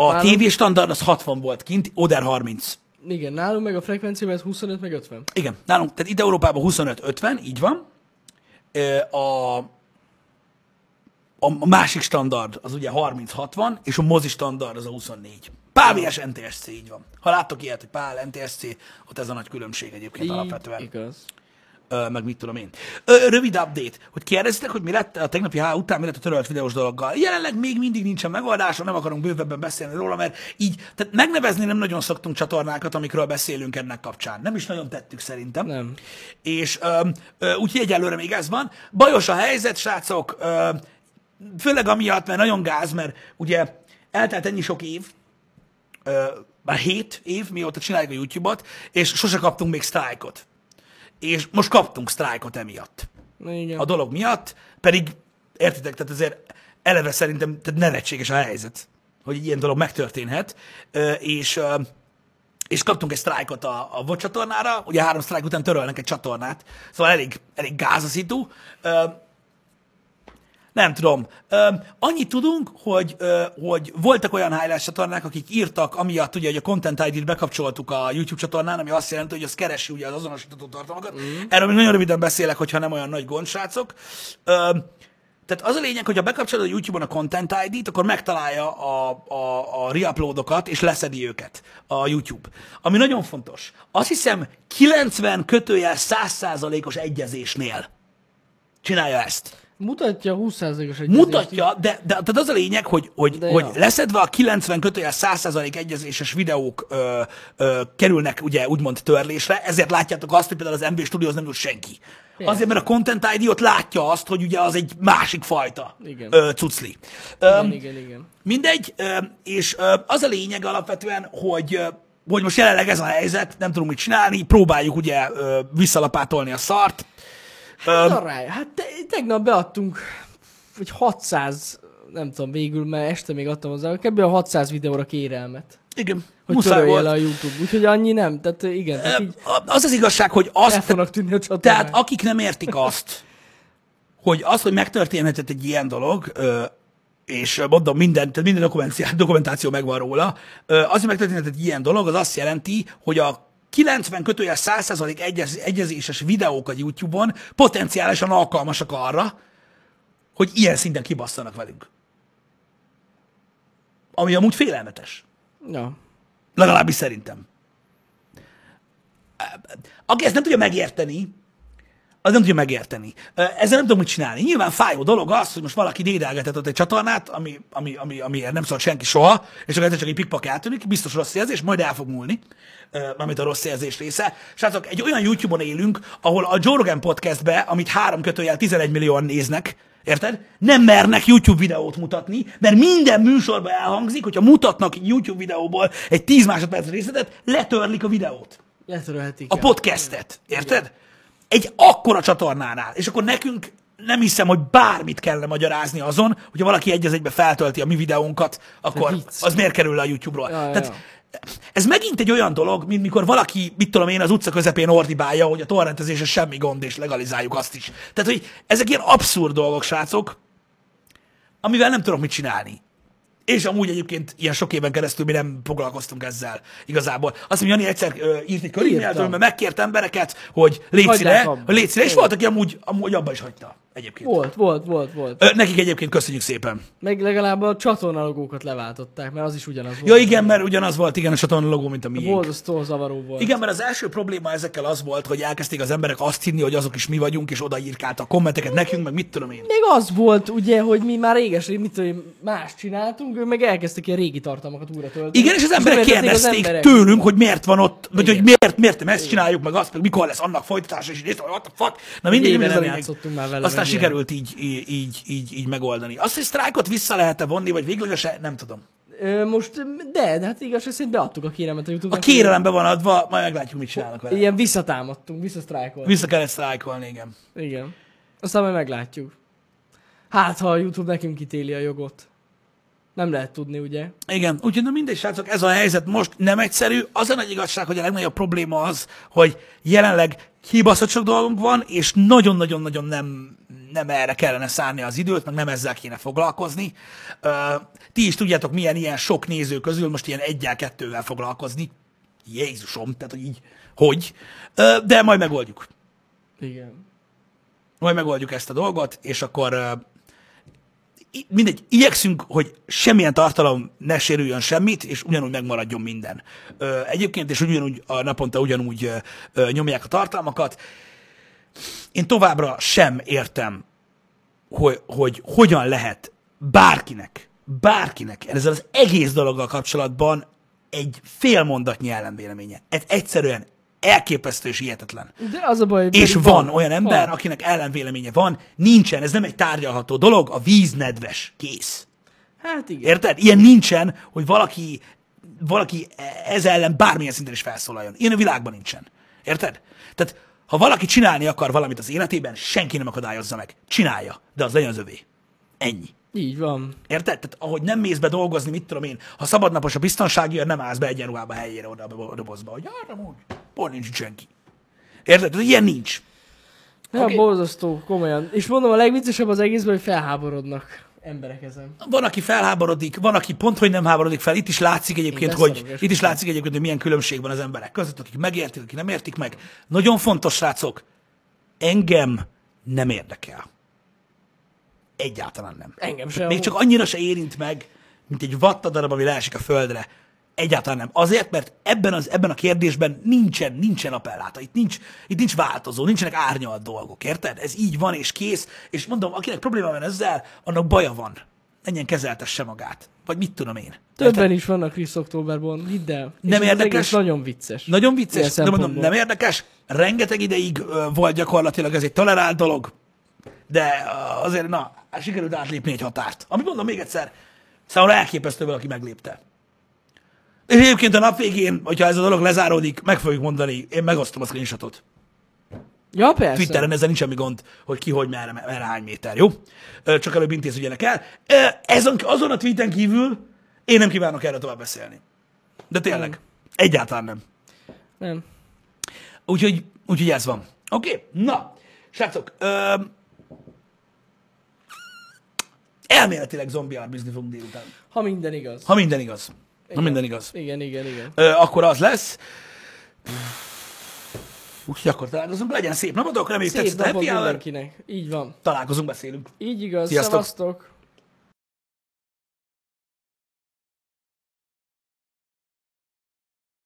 Speaker 1: a
Speaker 2: Nálunk-
Speaker 1: TV standard az 60 volt kint, Oder 30.
Speaker 2: Igen, nálunk meg a frekvencia ez 25 meg 50.
Speaker 1: Igen, nálunk, tehát itt Európában 25-50, így van. A, a másik standard az ugye 30-60, és a mozi standard az a 24. Pávies NTSC, így van. Ha láttok ilyet, hogy Pál NTSC, ott ez a nagy különbség egyébként alapvetően.
Speaker 2: Igaz.
Speaker 1: Meg mit tudom én. Rövid update, hogy kérdeztek, hogy mi lett a tegnapi H után, mi lett a törölt videós dologgal. Jelenleg még mindig nincsen megoldása, nem akarunk bővebben beszélni róla, mert így, tehát megnevezni nem nagyon szoktunk csatornákat, amikről beszélünk ennek kapcsán. Nem is nagyon tettük szerintem.
Speaker 2: Nem.
Speaker 1: És úgyhogy egyelőre még ez van. Bajos a helyzet, srácok, ö, főleg amiatt, mert nagyon gáz, mert ugye eltelt ennyi sok év, ö, már hét év, mióta csináljuk a YouTube-ot, és sose kaptunk még sztrájkot. És most kaptunk sztrájkot emiatt.
Speaker 2: Igen.
Speaker 1: A dolog miatt, pedig értitek, tehát azért eleve szerintem tehát nevetséges a helyzet, hogy egy ilyen dolog megtörténhet, és és kaptunk egy sztrájkot a, a VOD csatornára, ugye három sztrájk után törölnek egy csatornát, szóval elég, elég gáz a szitu. Nem tudom. Ö, annyit tudunk, hogy, ö, hogy voltak olyan highlight csatornák, akik írtak, amiatt ugye, hogy a Content ID-t bekapcsoltuk a YouTube csatornán, ami azt jelenti, hogy az keresi ugye az azonosítható tartalmakat. Mm. Erről még nagyon röviden beszélek, hogyha nem olyan nagy gond, srácok. Tehát az a lényeg, hogy ha bekapcsolod a YouTube-on a Content ID-t, akkor megtalálja a, a, a reuploadokat, és leszedi őket a YouTube. Ami nagyon fontos. Azt hiszem 90 kötőjel 100%-os egyezésnél csinálja ezt.
Speaker 2: Mutatja 20%-os egy
Speaker 1: Mutatja, de, de tehát az a lényeg, hogy, hogy,
Speaker 2: De
Speaker 1: hogy
Speaker 2: ja.
Speaker 1: leszedve a 90 kötőjel 100% egyezéses videók ö, ö, kerülnek ugye úgymond törlésre, ezért látjátok azt, hogy például az MV Studios nem jut senki.
Speaker 2: Persze.
Speaker 1: Azért, mert a Content ID ott látja azt, hogy ugye az egy másik fajta
Speaker 2: Igen.
Speaker 1: ö, cucli.
Speaker 2: Igen, igen, igen.
Speaker 1: Mindegy, ö, és ö, az a lényeg alapvetően, hogy ö, hogy most jelenleg ez a helyzet, nem tudunk mit csinálni, próbáljuk ugye ö, visszalapátolni a szart. Ö,
Speaker 2: Arrály, hát te, tegnap beadtunk hogy 600, nem tudom végül, mert este még adtam hozzá, kb. a 600 videóra kérelmet.
Speaker 1: igen,
Speaker 2: Hogy
Speaker 1: muszáj volt.
Speaker 2: a YouTube. Úgyhogy annyi nem. Tehát igen, tehát így
Speaker 1: Az az igazság, hogy
Speaker 2: el
Speaker 1: azt,
Speaker 2: fognak tűnni a csatornák.
Speaker 1: tehát akik nem értik azt, hogy az, hogy megtörténhetett egy ilyen dolog, és mondom, minden, tehát minden dokumentáció, dokumentáció megvan róla, az, hogy megtörténhetett egy ilyen dolog, az azt jelenti, hogy a 90 kötőjel 100% egyez, egyezéses videók a YouTube-on potenciálisan alkalmasak arra, hogy ilyen szinten kibasszanak velünk. Ami amúgy félelmetes.
Speaker 2: Ja.
Speaker 1: Legalábbis szerintem. Aki ezt nem tudja megérteni, az nem tudja megérteni. Ezzel nem tudom mit csinálni. Nyilván fájó dolog az, hogy most valaki dédelgetett egy csatornát, ami, ami, ami, ami nem szólt senki soha, és akkor csak egy pikpak eltűnik, biztos rossz érzés, majd el fog múlni, amit a rossz érzés része. Srácok, egy olyan YouTube-on élünk, ahol a Joe Rogan podcastbe, amit három kötőjel 11 millióan néznek, Érted? Nem mernek YouTube videót mutatni, mert minden műsorban elhangzik, hogyha mutatnak YouTube videóból egy 10 másodperc részletet, letörlik a videót.
Speaker 2: Letörölhetik.
Speaker 1: A podcastet. Érted? Egy akkora csatornánál. És akkor nekünk nem hiszem, hogy bármit kellene magyarázni azon, hogyha valaki egy az egybe feltölti a mi videónkat, akkor az miért kerül le a YouTube-ról.
Speaker 2: Ja,
Speaker 1: Tehát
Speaker 2: ja.
Speaker 1: ez megint egy olyan dolog, mint mikor valaki, mit tudom én, az utca közepén ordibálja, hogy a torrentezés semmi gond, és legalizáljuk azt is. Tehát, hogy ezek ilyen abszurd dolgok, srácok, amivel nem tudok mit csinálni. És amúgy egyébként ilyen sok éven keresztül mi nem foglalkoztunk ezzel igazából. Azt mondja, Jani egyszer ö, írt egy
Speaker 2: Írtam.
Speaker 1: mert megkért embereket, hogy légy színe,
Speaker 2: abba.
Speaker 1: hogy légy színe, és volt, aki amúgy, amúgy abba is hagyta egyébként.
Speaker 2: Volt, volt, volt, volt.
Speaker 1: Ö, nekik egyébként köszönjük szépen.
Speaker 2: Meg legalább a csatornalogókat leváltották, mert az is ugyanaz volt.
Speaker 1: Ja igen, mert ugyanaz volt igen a csatorna logó, mint a miénk.
Speaker 2: Borzasztó zavaró volt.
Speaker 1: Igen, mert az első probléma ezekkel az volt, hogy elkezdték az emberek azt hinni, hogy azok is mi vagyunk, és odaírkáltak kommenteket nekünk, meg mit tudom én.
Speaker 2: Még az volt, ugye, hogy mi már réges, mit tudom, én, más csináltunk, ők meg elkezdtek ilyen régi tartalmakat újra tölteni.
Speaker 1: Igen, és az emberek
Speaker 2: nem értették az
Speaker 1: kérdezték
Speaker 2: emberek.
Speaker 1: tőlünk, hogy miért van ott, vagy
Speaker 2: Igen.
Speaker 1: hogy miért, miért nem ezt csináljuk, meg azt, meg mikor lesz annak folytatása, és néztem, hogy what the fuck. Na a
Speaker 2: nem játszottunk már vele,
Speaker 1: Aztán
Speaker 2: meg
Speaker 1: sikerült így, így, így, így, megoldani. Azt, hogy sztrájkot vissza lehet-e vonni, vagy véglegesen, nem tudom.
Speaker 2: Most, de, de hát igaz, hogy szerint beadtuk a kéremet a
Speaker 1: A
Speaker 2: YouTube-nak.
Speaker 1: kérelembe van adva, majd meglátjuk, mit csinálnak vele.
Speaker 2: Ilyen visszatámadtunk, visszasztrájkoltunk.
Speaker 1: Vissza kellett sztrájkolni, igen.
Speaker 2: Igen. Aztán majd meglátjuk. Hát, ha a YouTube nekünk ítéli a jogot. Nem lehet tudni, ugye?
Speaker 1: Igen, úgyhogy na mindegy, srácok, ez a helyzet most nem egyszerű. Az a nagy igazság, hogy a legnagyobb probléma az, hogy jelenleg kibaszott sok dolgunk van, és nagyon-nagyon-nagyon nem, nem erre kellene szánni az időt, meg nem ezzel kéne foglalkozni. Ö, ti is tudjátok, milyen ilyen sok néző közül most ilyen egyel, kettővel foglalkozni. Jézusom, tehát hogy így, hogy. Ö, de majd megoldjuk.
Speaker 2: Igen.
Speaker 1: Majd megoldjuk ezt a dolgot, és akkor i- mindegy, igyekszünk, hogy semmilyen tartalom ne sérüljön semmit, és ugyanúgy megmaradjon minden. Egyébként, és ugyanúgy a naponta ugyanúgy nyomják a tartalmakat. Én továbbra sem értem, hogy, hogy hogyan lehet bárkinek, bárkinek ezzel az egész dologgal kapcsolatban egy fél mondatnyi ellenvéleménye. Ez egyszerűen elképesztő és hihetetlen.
Speaker 2: De az a baj,
Speaker 1: És
Speaker 2: pedig
Speaker 1: van olyan ember,
Speaker 2: Van.
Speaker 1: akinek ellenvéleménye van, nincsen, ez nem egy tárgyalható dolog, a víz nedves, kész.
Speaker 2: Hát igen.
Speaker 1: Érted? Ilyen nincsen, hogy valaki, valaki ez ellen bármilyen szinten is felszólaljon. Ilyen a világban nincsen. Érted? Tehát, ha valaki csinálni akar valamit az életében, senki nem akadályozza meg. Csinálja, de az legyen az övé. Ennyi.
Speaker 2: Így van.
Speaker 1: Érted? Tehát ahogy nem mész be dolgozni, mit tudom én, ha szabadnapos a biztonsági, nem állsz be egyenruhába helyére oda a dobozba, hogy arra úgy, pont nincs senki. Érted? Tehát ilyen nincs.
Speaker 2: Ja, okay. borzasztó, komolyan. És mondom, a legviccesebb az egészben, hogy felháborodnak emberek ezen.
Speaker 1: Van, aki felháborodik, van, aki pont, hogy nem háborodik fel. Itt is látszik egyébként,
Speaker 2: Én
Speaker 1: hogy itt is látszik egyébként, hogy milyen különbség van az emberek között, akik megértik, akik nem értik meg. Nagyon fontos, srácok, engem nem érdekel. Egyáltalán nem.
Speaker 2: Engem sem.
Speaker 1: Még csak annyira se érint meg, mint egy vattadarab, ami leesik a földre. Egyáltalán nem. Azért, mert ebben, az, ebben a kérdésben nincsen, nincsen appelláta. Itt nincs, itt nincs változó, nincsenek árnyalt dolgok, érted? Ez így van és kész. És mondom, akinek probléma van ezzel, annak baja van. Menjen kezeltesse magát. Vagy mit tudom én. Érted?
Speaker 2: Többen is vannak Chris Oktoberban, hidd el. És
Speaker 1: Nem érdekes?
Speaker 2: nagyon vicces.
Speaker 1: Nagyon vicces, de mondom, nem érdekes. Rengeteg ideig ö, volt gyakorlatilag ez egy tolerált dolog, de ö, azért, na, hát sikerült átlépni egy határt. Ami mondom még egyszer, számomra elképesztő valaki meglépte. És egyébként a nap végén, hogyha ez a dolog lezáródik, meg fogjuk mondani, én megosztom a screenshotot.
Speaker 2: Ja, persze.
Speaker 1: Twitteren ezzel nincs semmi gond, hogy ki, hogy merre, merre hány méter, jó? Csak előbb intéződjenek el. Ezen, azon a tweeten kívül én nem kívánok erről tovább beszélni. De tényleg, egyáltalán nem.
Speaker 2: Nem.
Speaker 1: Úgyhogy, úgyhogy ez van. Oké, okay. na, srácok, ö, elméletileg zombi arbizni fogunk délután.
Speaker 2: Ha minden igaz.
Speaker 1: Ha minden igaz. Ha
Speaker 2: Igen.
Speaker 1: minden igaz.
Speaker 2: Igen, igen, igen.
Speaker 1: Ö, akkor az lesz. Úgyhogy akkor találkozunk. Legyen szép napotok, reméljük
Speaker 2: Szép
Speaker 1: tetszett a
Speaker 2: napot mindenkinek. Így van.
Speaker 1: Találkozunk, beszélünk.
Speaker 2: Így igaz.
Speaker 1: Sziasztok.
Speaker 2: Szevasztok.